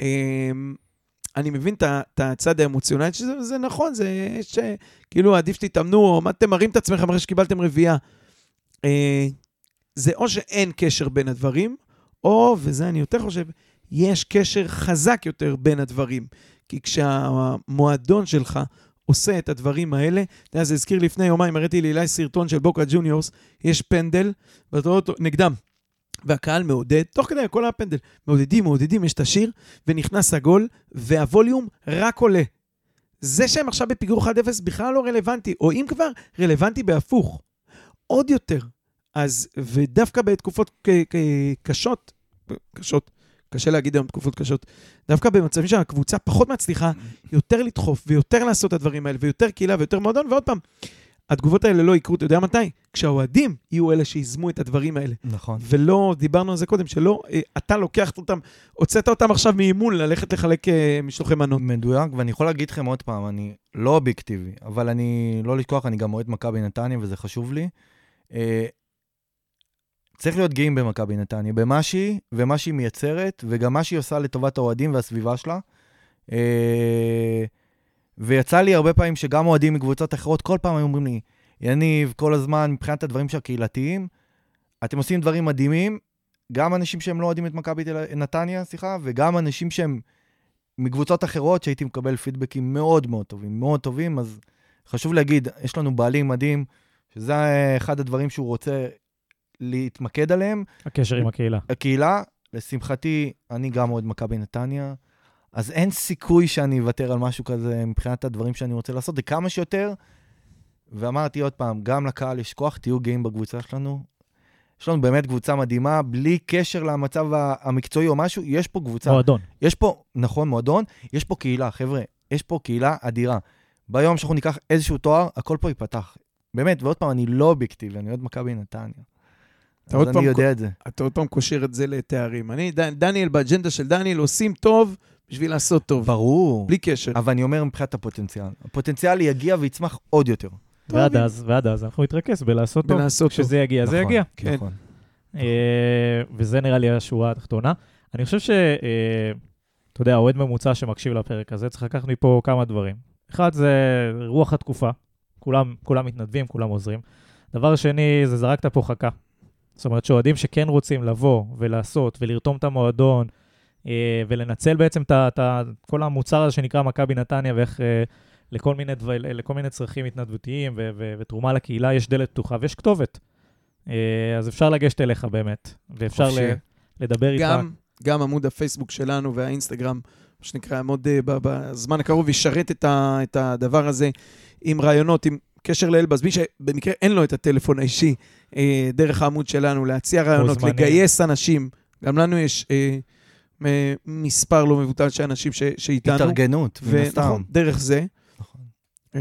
אמ, אני מבין את הצד האמוציונלי, שזה זה נכון, זה יש, אה, עדיף שתתאמנו, או מה אתם מראים את עצמכם אחרי שקיבלתם רביעייה. אה, זה או שאין קשר בין הדברים, או, וזה אני יותר חושב, יש קשר חזק יותר בין הדברים. כי כשהמועדון שלך עושה את הדברים האלה, אתה יודע, זה הזכיר לפני יומיים, הראיתי לאילי סרטון של בוקה ג'וניורס, יש פנדל, ואתה רואה אותו נגדם. והקהל מעודד, תוך כדי כל הפנדל, מעודדים, מעודדים, יש את השיר, ונכנס הגול, והווליום רק עולה. זה שהם עכשיו בפיגור 1-0 בכלל לא רלוונטי, או אם כבר, רלוונטי בהפוך. עוד יותר. אז, ודווקא בתקופות קשות, קשות, קשה להגיד היום תקופות קשות, דווקא במצבים שהקבוצה פחות מצליחה, יותר לדחוף ויותר לעשות את הדברים האלה, ויותר קהילה ויותר מועדון, ועוד פעם, התגובות האלה לא יקרו, אתה יודע מתי? כשהאוהדים יהיו אלה שיזמו את הדברים האלה. נכון. ולא, דיברנו על זה קודם, שלא, אה, אתה לוקח אותם, הוצאת אותם עכשיו מאימון ללכת לחלק אה, משלוחי מנות. מדויק, ואני יכול להגיד לכם עוד פעם, אני לא אובייקטיבי, אבל אני, לא לשכוח, אני גם אוהד מכבי נתניה, וזה חשוב לי. אה, צריך להיות גאים במכבי נתניה, במה שהיא, ומה שהיא מייצרת, וגם מה שהיא עושה לטובת האוהדים והסביבה שלה. ויצא לי הרבה פעמים שגם אוהדים מקבוצות אחרות, כל פעם היו אומרים לי, יניב, כל הזמן, מבחינת הדברים הקהילתיים, אתם עושים דברים מדהימים, גם אנשים שהם לא אוהדים את מכבי נתניה, סליחה, וגם אנשים שהם מקבוצות אחרות, שהייתי מקבל פידבקים מאוד מאוד טובים, מאוד טובים, אז חשוב להגיד, יש לנו בעלים מדהים, שזה אחד הדברים שהוא רוצה להתמקד עליהם. הקשר עם הקהילה. הקהילה, לשמחתי, אני גם אוהד מכבי נתניה, אז אין סיכוי שאני אוותר על משהו כזה מבחינת הדברים שאני רוצה לעשות, וכמה שיותר. ואמרתי עוד פעם, גם לקהל יש כוח, תהיו גאים בקבוצה שלנו. יש לנו באמת קבוצה מדהימה, בלי קשר למצב המקצועי או משהו, יש פה קבוצה. מועדון. יש פה, נכון, מועדון, יש פה קהילה, חבר'ה, יש פה קהילה אדירה. ביום שאנחנו ניקח איזשהו תואר, הכל פה ייפתח. באמת, ועוד פעם, אני לא אובייקטיבי, אני אוהד מכבי נתניה. אתה אז עוד אני יודע את זה. אתה עוד פעם קושר את זה לתארים. אני, דניאל, באג'נדה של דניאל, עושים טוב בשביל לעשות טוב. ברור. בלי קשר. אבל אני אומר מבחינת הפוטנציאל. הפוטנציאל יגיע ויצמח עוד יותר. ועד אז, ועד אז אנחנו נתרכז בלעשות טוב. בלעשות טוב. כשזה יגיע, זה נכון, יגיע. כן. נכון. אה, וזה נראה לי השורה התחתונה. אני חושב ש... אה, אתה יודע, אוהד ממוצע שמקשיב לפרק הזה, צריך לקחת מפה כמה דברים. אחד זה רוח התקופה, כולם, כולם מתנדבים, כולם עוזרים. דבר שני, זה זרקת פה חכה. זאת אומרת שאוהדים שכן רוצים לבוא ולעשות ולרתום את המועדון ולנצל בעצם את כל המוצר הזה שנקרא מכבי נתניה ואיך אה, לכל מיני, דבר, לכל מיני צרכים התנדבותיים ו- ו- ותרומה לקהילה יש דלת פתוחה ויש כתובת. אה, אז אפשר לגשת אליך באמת, ואפשר חופשי. ל- לדבר איתך. גם, גם עמוד הפייסבוק שלנו והאינסטגרם, מה שנקרא, יעמוד אה, בזמן הקרוב, ישרת את, ה, את הדבר הזה עם רעיונות, עם קשר לאלבז. מי שבמקרה אין לו את הטלפון האישי, אה, דרך העמוד שלנו, להציע רעיונות, מוזמנים. לגייס אנשים. גם לנו יש אה, מספר לא מבוטל של אנשים ש, שאיתנו. התארגנות, מן הסתם. ונכון, דרך זה. נכון. אה,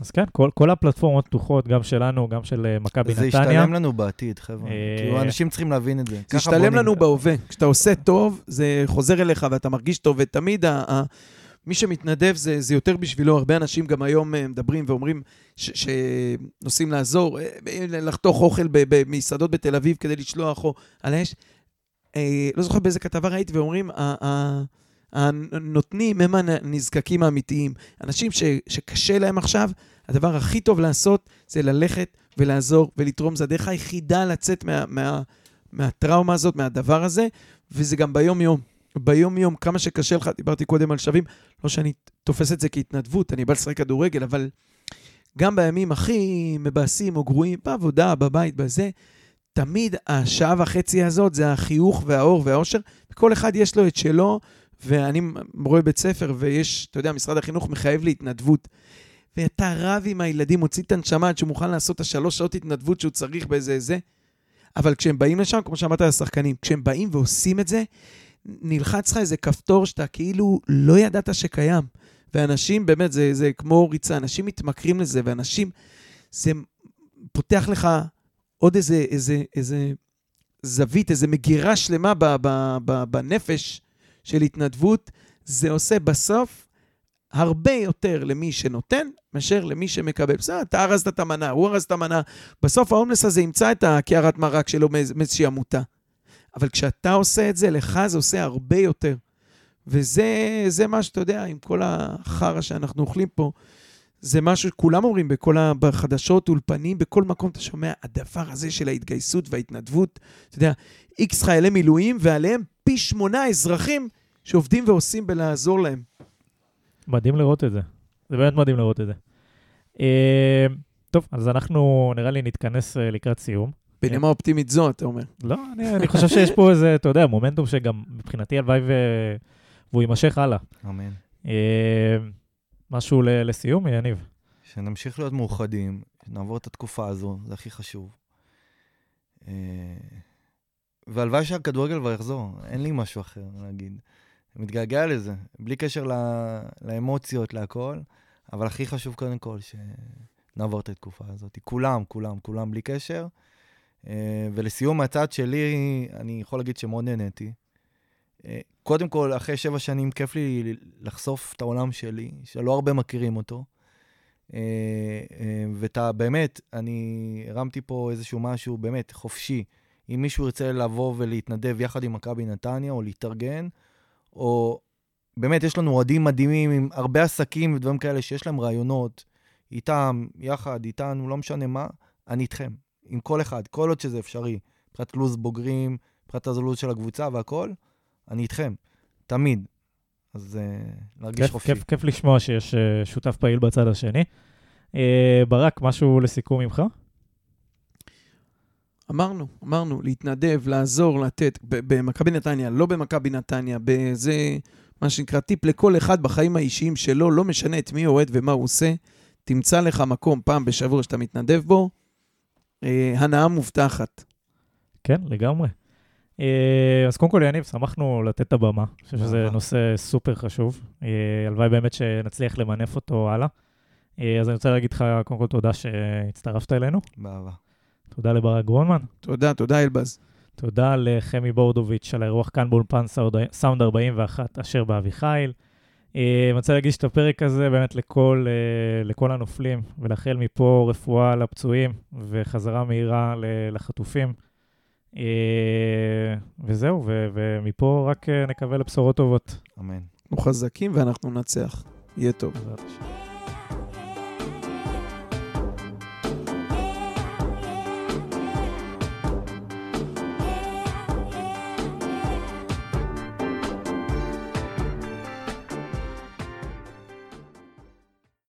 אז כן, כל, כל הפלטפורמות פתוחות, גם שלנו, גם של אה, מכבי זה נתניה. ישתלם לנו בעתיד, חבר'ה. אה, כאילו, אנשים צריכים להבין את זה. זה ישתלם. לנו בהווה. כשאתה עושה טוב, זה חוזר אליך ואתה מרגיש טוב, ותמיד ה- ה- מי שמתנדב זה, זה יותר בשבילו, הרבה אנשים גם היום אה, מדברים ואומרים ש- שנוסעים לעזור, לחתוך אוכל ב- במסעדות בתל אביב כדי לשלוח או על האש. אה, לא זוכר באיזה כתבה ראיתי, ואומרים, הנותנים הם הנזקקים האמיתיים. אנשים ש, שקשה להם עכשיו, הדבר הכי טוב לעשות זה ללכת ולעזור ולתרום. זה הדרך היחידה לצאת מה, מה, מהטראומה הזאת, מהדבר הזה, וזה גם ביום-יום. ביום-יום, כמה שקשה לך, דיברתי קודם על שווים, לא שאני תופס את זה כהתנדבות, אני בא לשחק כדורגל, אבל גם בימים הכי מבאסים או גרועים, בעבודה, בבית, בזה, תמיד השעה וחצי הזאת זה החיוך והאור והאושר, וכל אחד יש לו את שלו, ואני רואה בית ספר, ויש, אתה יודע, משרד החינוך מחייב להתנדבות. ואתה רב עם הילדים, מוציא את הנשמה עד שהוא מוכן לעשות את השלוש שעות התנדבות שהוא צריך באיזה זה. אבל כשהם באים לשם, כמו שאמרת על השחקנים, כשהם באים ועושים את זה, נלחץ לך איזה כפתור שאתה כאילו לא ידעת שקיים. ואנשים, באמת, זה, זה כמו ריצה, אנשים מתמכרים לזה, ואנשים, זה פותח לך עוד איזה, איזה, איזה זווית, איזה מגירה שלמה ב, ב, ב, בנפש של התנדבות. זה עושה בסוף הרבה יותר למי שנותן, מאשר למי שמקבל. בסדר, אתה ארזת את המנה, הוא ארז את המנה. בסוף ההומלס הזה ימצא את הקערת מרק שלו מאיזושהי עמותה. אבל כשאתה עושה את זה, לך זה עושה הרבה יותר. וזה מה שאתה יודע, עם כל החרא שאנחנו אוכלים פה, זה משהו שכולם אומרים בכל ה... בחדשות, אולפנים, בכל מקום אתה שומע, הדבר הזה של ההתגייסות וההתנדבות, אתה יודע, איקס חיילי מילואים, ועליהם פי שמונה אזרחים שעובדים ועושים בלעזור להם. מדהים לראות את זה. זה באמת מדהים לראות את זה. אה, טוב, אז אנחנו נראה לי נתכנס אה, לקראת סיום. בנימה אופטימית זו, אתה אומר. לא, אני, אני חושב שיש פה איזה, אתה יודע, מומנטום שגם מבחינתי הלוואי ו... והוא יימשך הלאה. אמן. אה, משהו. לסיום, יניב. שנמשיך להיות מאוחדים, שנעבור את התקופה הזו, זה הכי חשוב. אה, והלוואי שהכדורגל כבר יחזור, אין לי משהו אחר להגיד. מתגעגע לזה, בלי קשר לא, לאמוציות, להכל, אבל הכי חשוב קודם כל שנעבור את התקופה הזאת. כולם, כולם, כולם בלי קשר. אה, ולסיום, מהצד שלי, אני יכול להגיד שמאוד נהניתי. אה, קודם כל, אחרי שבע שנים, כיף לי לחשוף את העולם שלי, שלא הרבה מכירים אותו. אה, ואתה, באמת, אני הרמתי פה איזשהו משהו באמת חופשי. אם מישהו ירצה לבוא ולהתנדב יחד עם מכבי נתניה, או להתארגן, או באמת, יש לנו אוהדים מדהימים עם הרבה עסקים ודברים כאלה שיש להם רעיונות, איתם, יחד, איתנו, לא משנה מה, אני איתכם. עם כל אחד, כל עוד שזה אפשרי. מבחינת לו"ז בוגרים, מבחינת הזלו"ז של הקבוצה והכל, אני איתכם, תמיד. אז uh, להרגיש כיף, חופשי. כיף, כיף לשמוע שיש uh, שותף פעיל בצד השני. Uh, ברק, משהו לסיכום ממך? אמרנו, אמרנו, להתנדב, לעזור, לתת, במכבי נתניה, לא במכבי נתניה, בזה, מה שנקרא טיפ לכל אחד בחיים האישיים שלו, לא משנה את מי אוהד ומה הוא עושה, תמצא לך מקום פעם בשבוע שאתה מתנדב בו, אה, הנאה מובטחת. כן, לגמרי. אה, אז קודם כל, יניב, שמחנו לתת את הבמה. אני חושב שזה נושא סופר חשוב. אה, הלוואי באמת שנצליח למנף אותו הלאה. אה, אז אני רוצה להגיד לך, קודם כל, תודה שהצטרפת אלינו. באהבה. תודה לברק גרונמן. תודה, תודה אלבז. תודה לחמי בורדוביץ' על האירוח כאן באולפן סאונד 41, אשר באביחיל. אני רוצה להגיש את הפרק הזה באמת לכל, לכל הנופלים, ולאחל מפה רפואה לפצועים וחזרה מהירה לחטופים. וזהו, ומפה רק נקווה לבשורות טובות. אמן. אנחנו חזקים ואנחנו ננצח. יהיה טוב. בעזרת השם.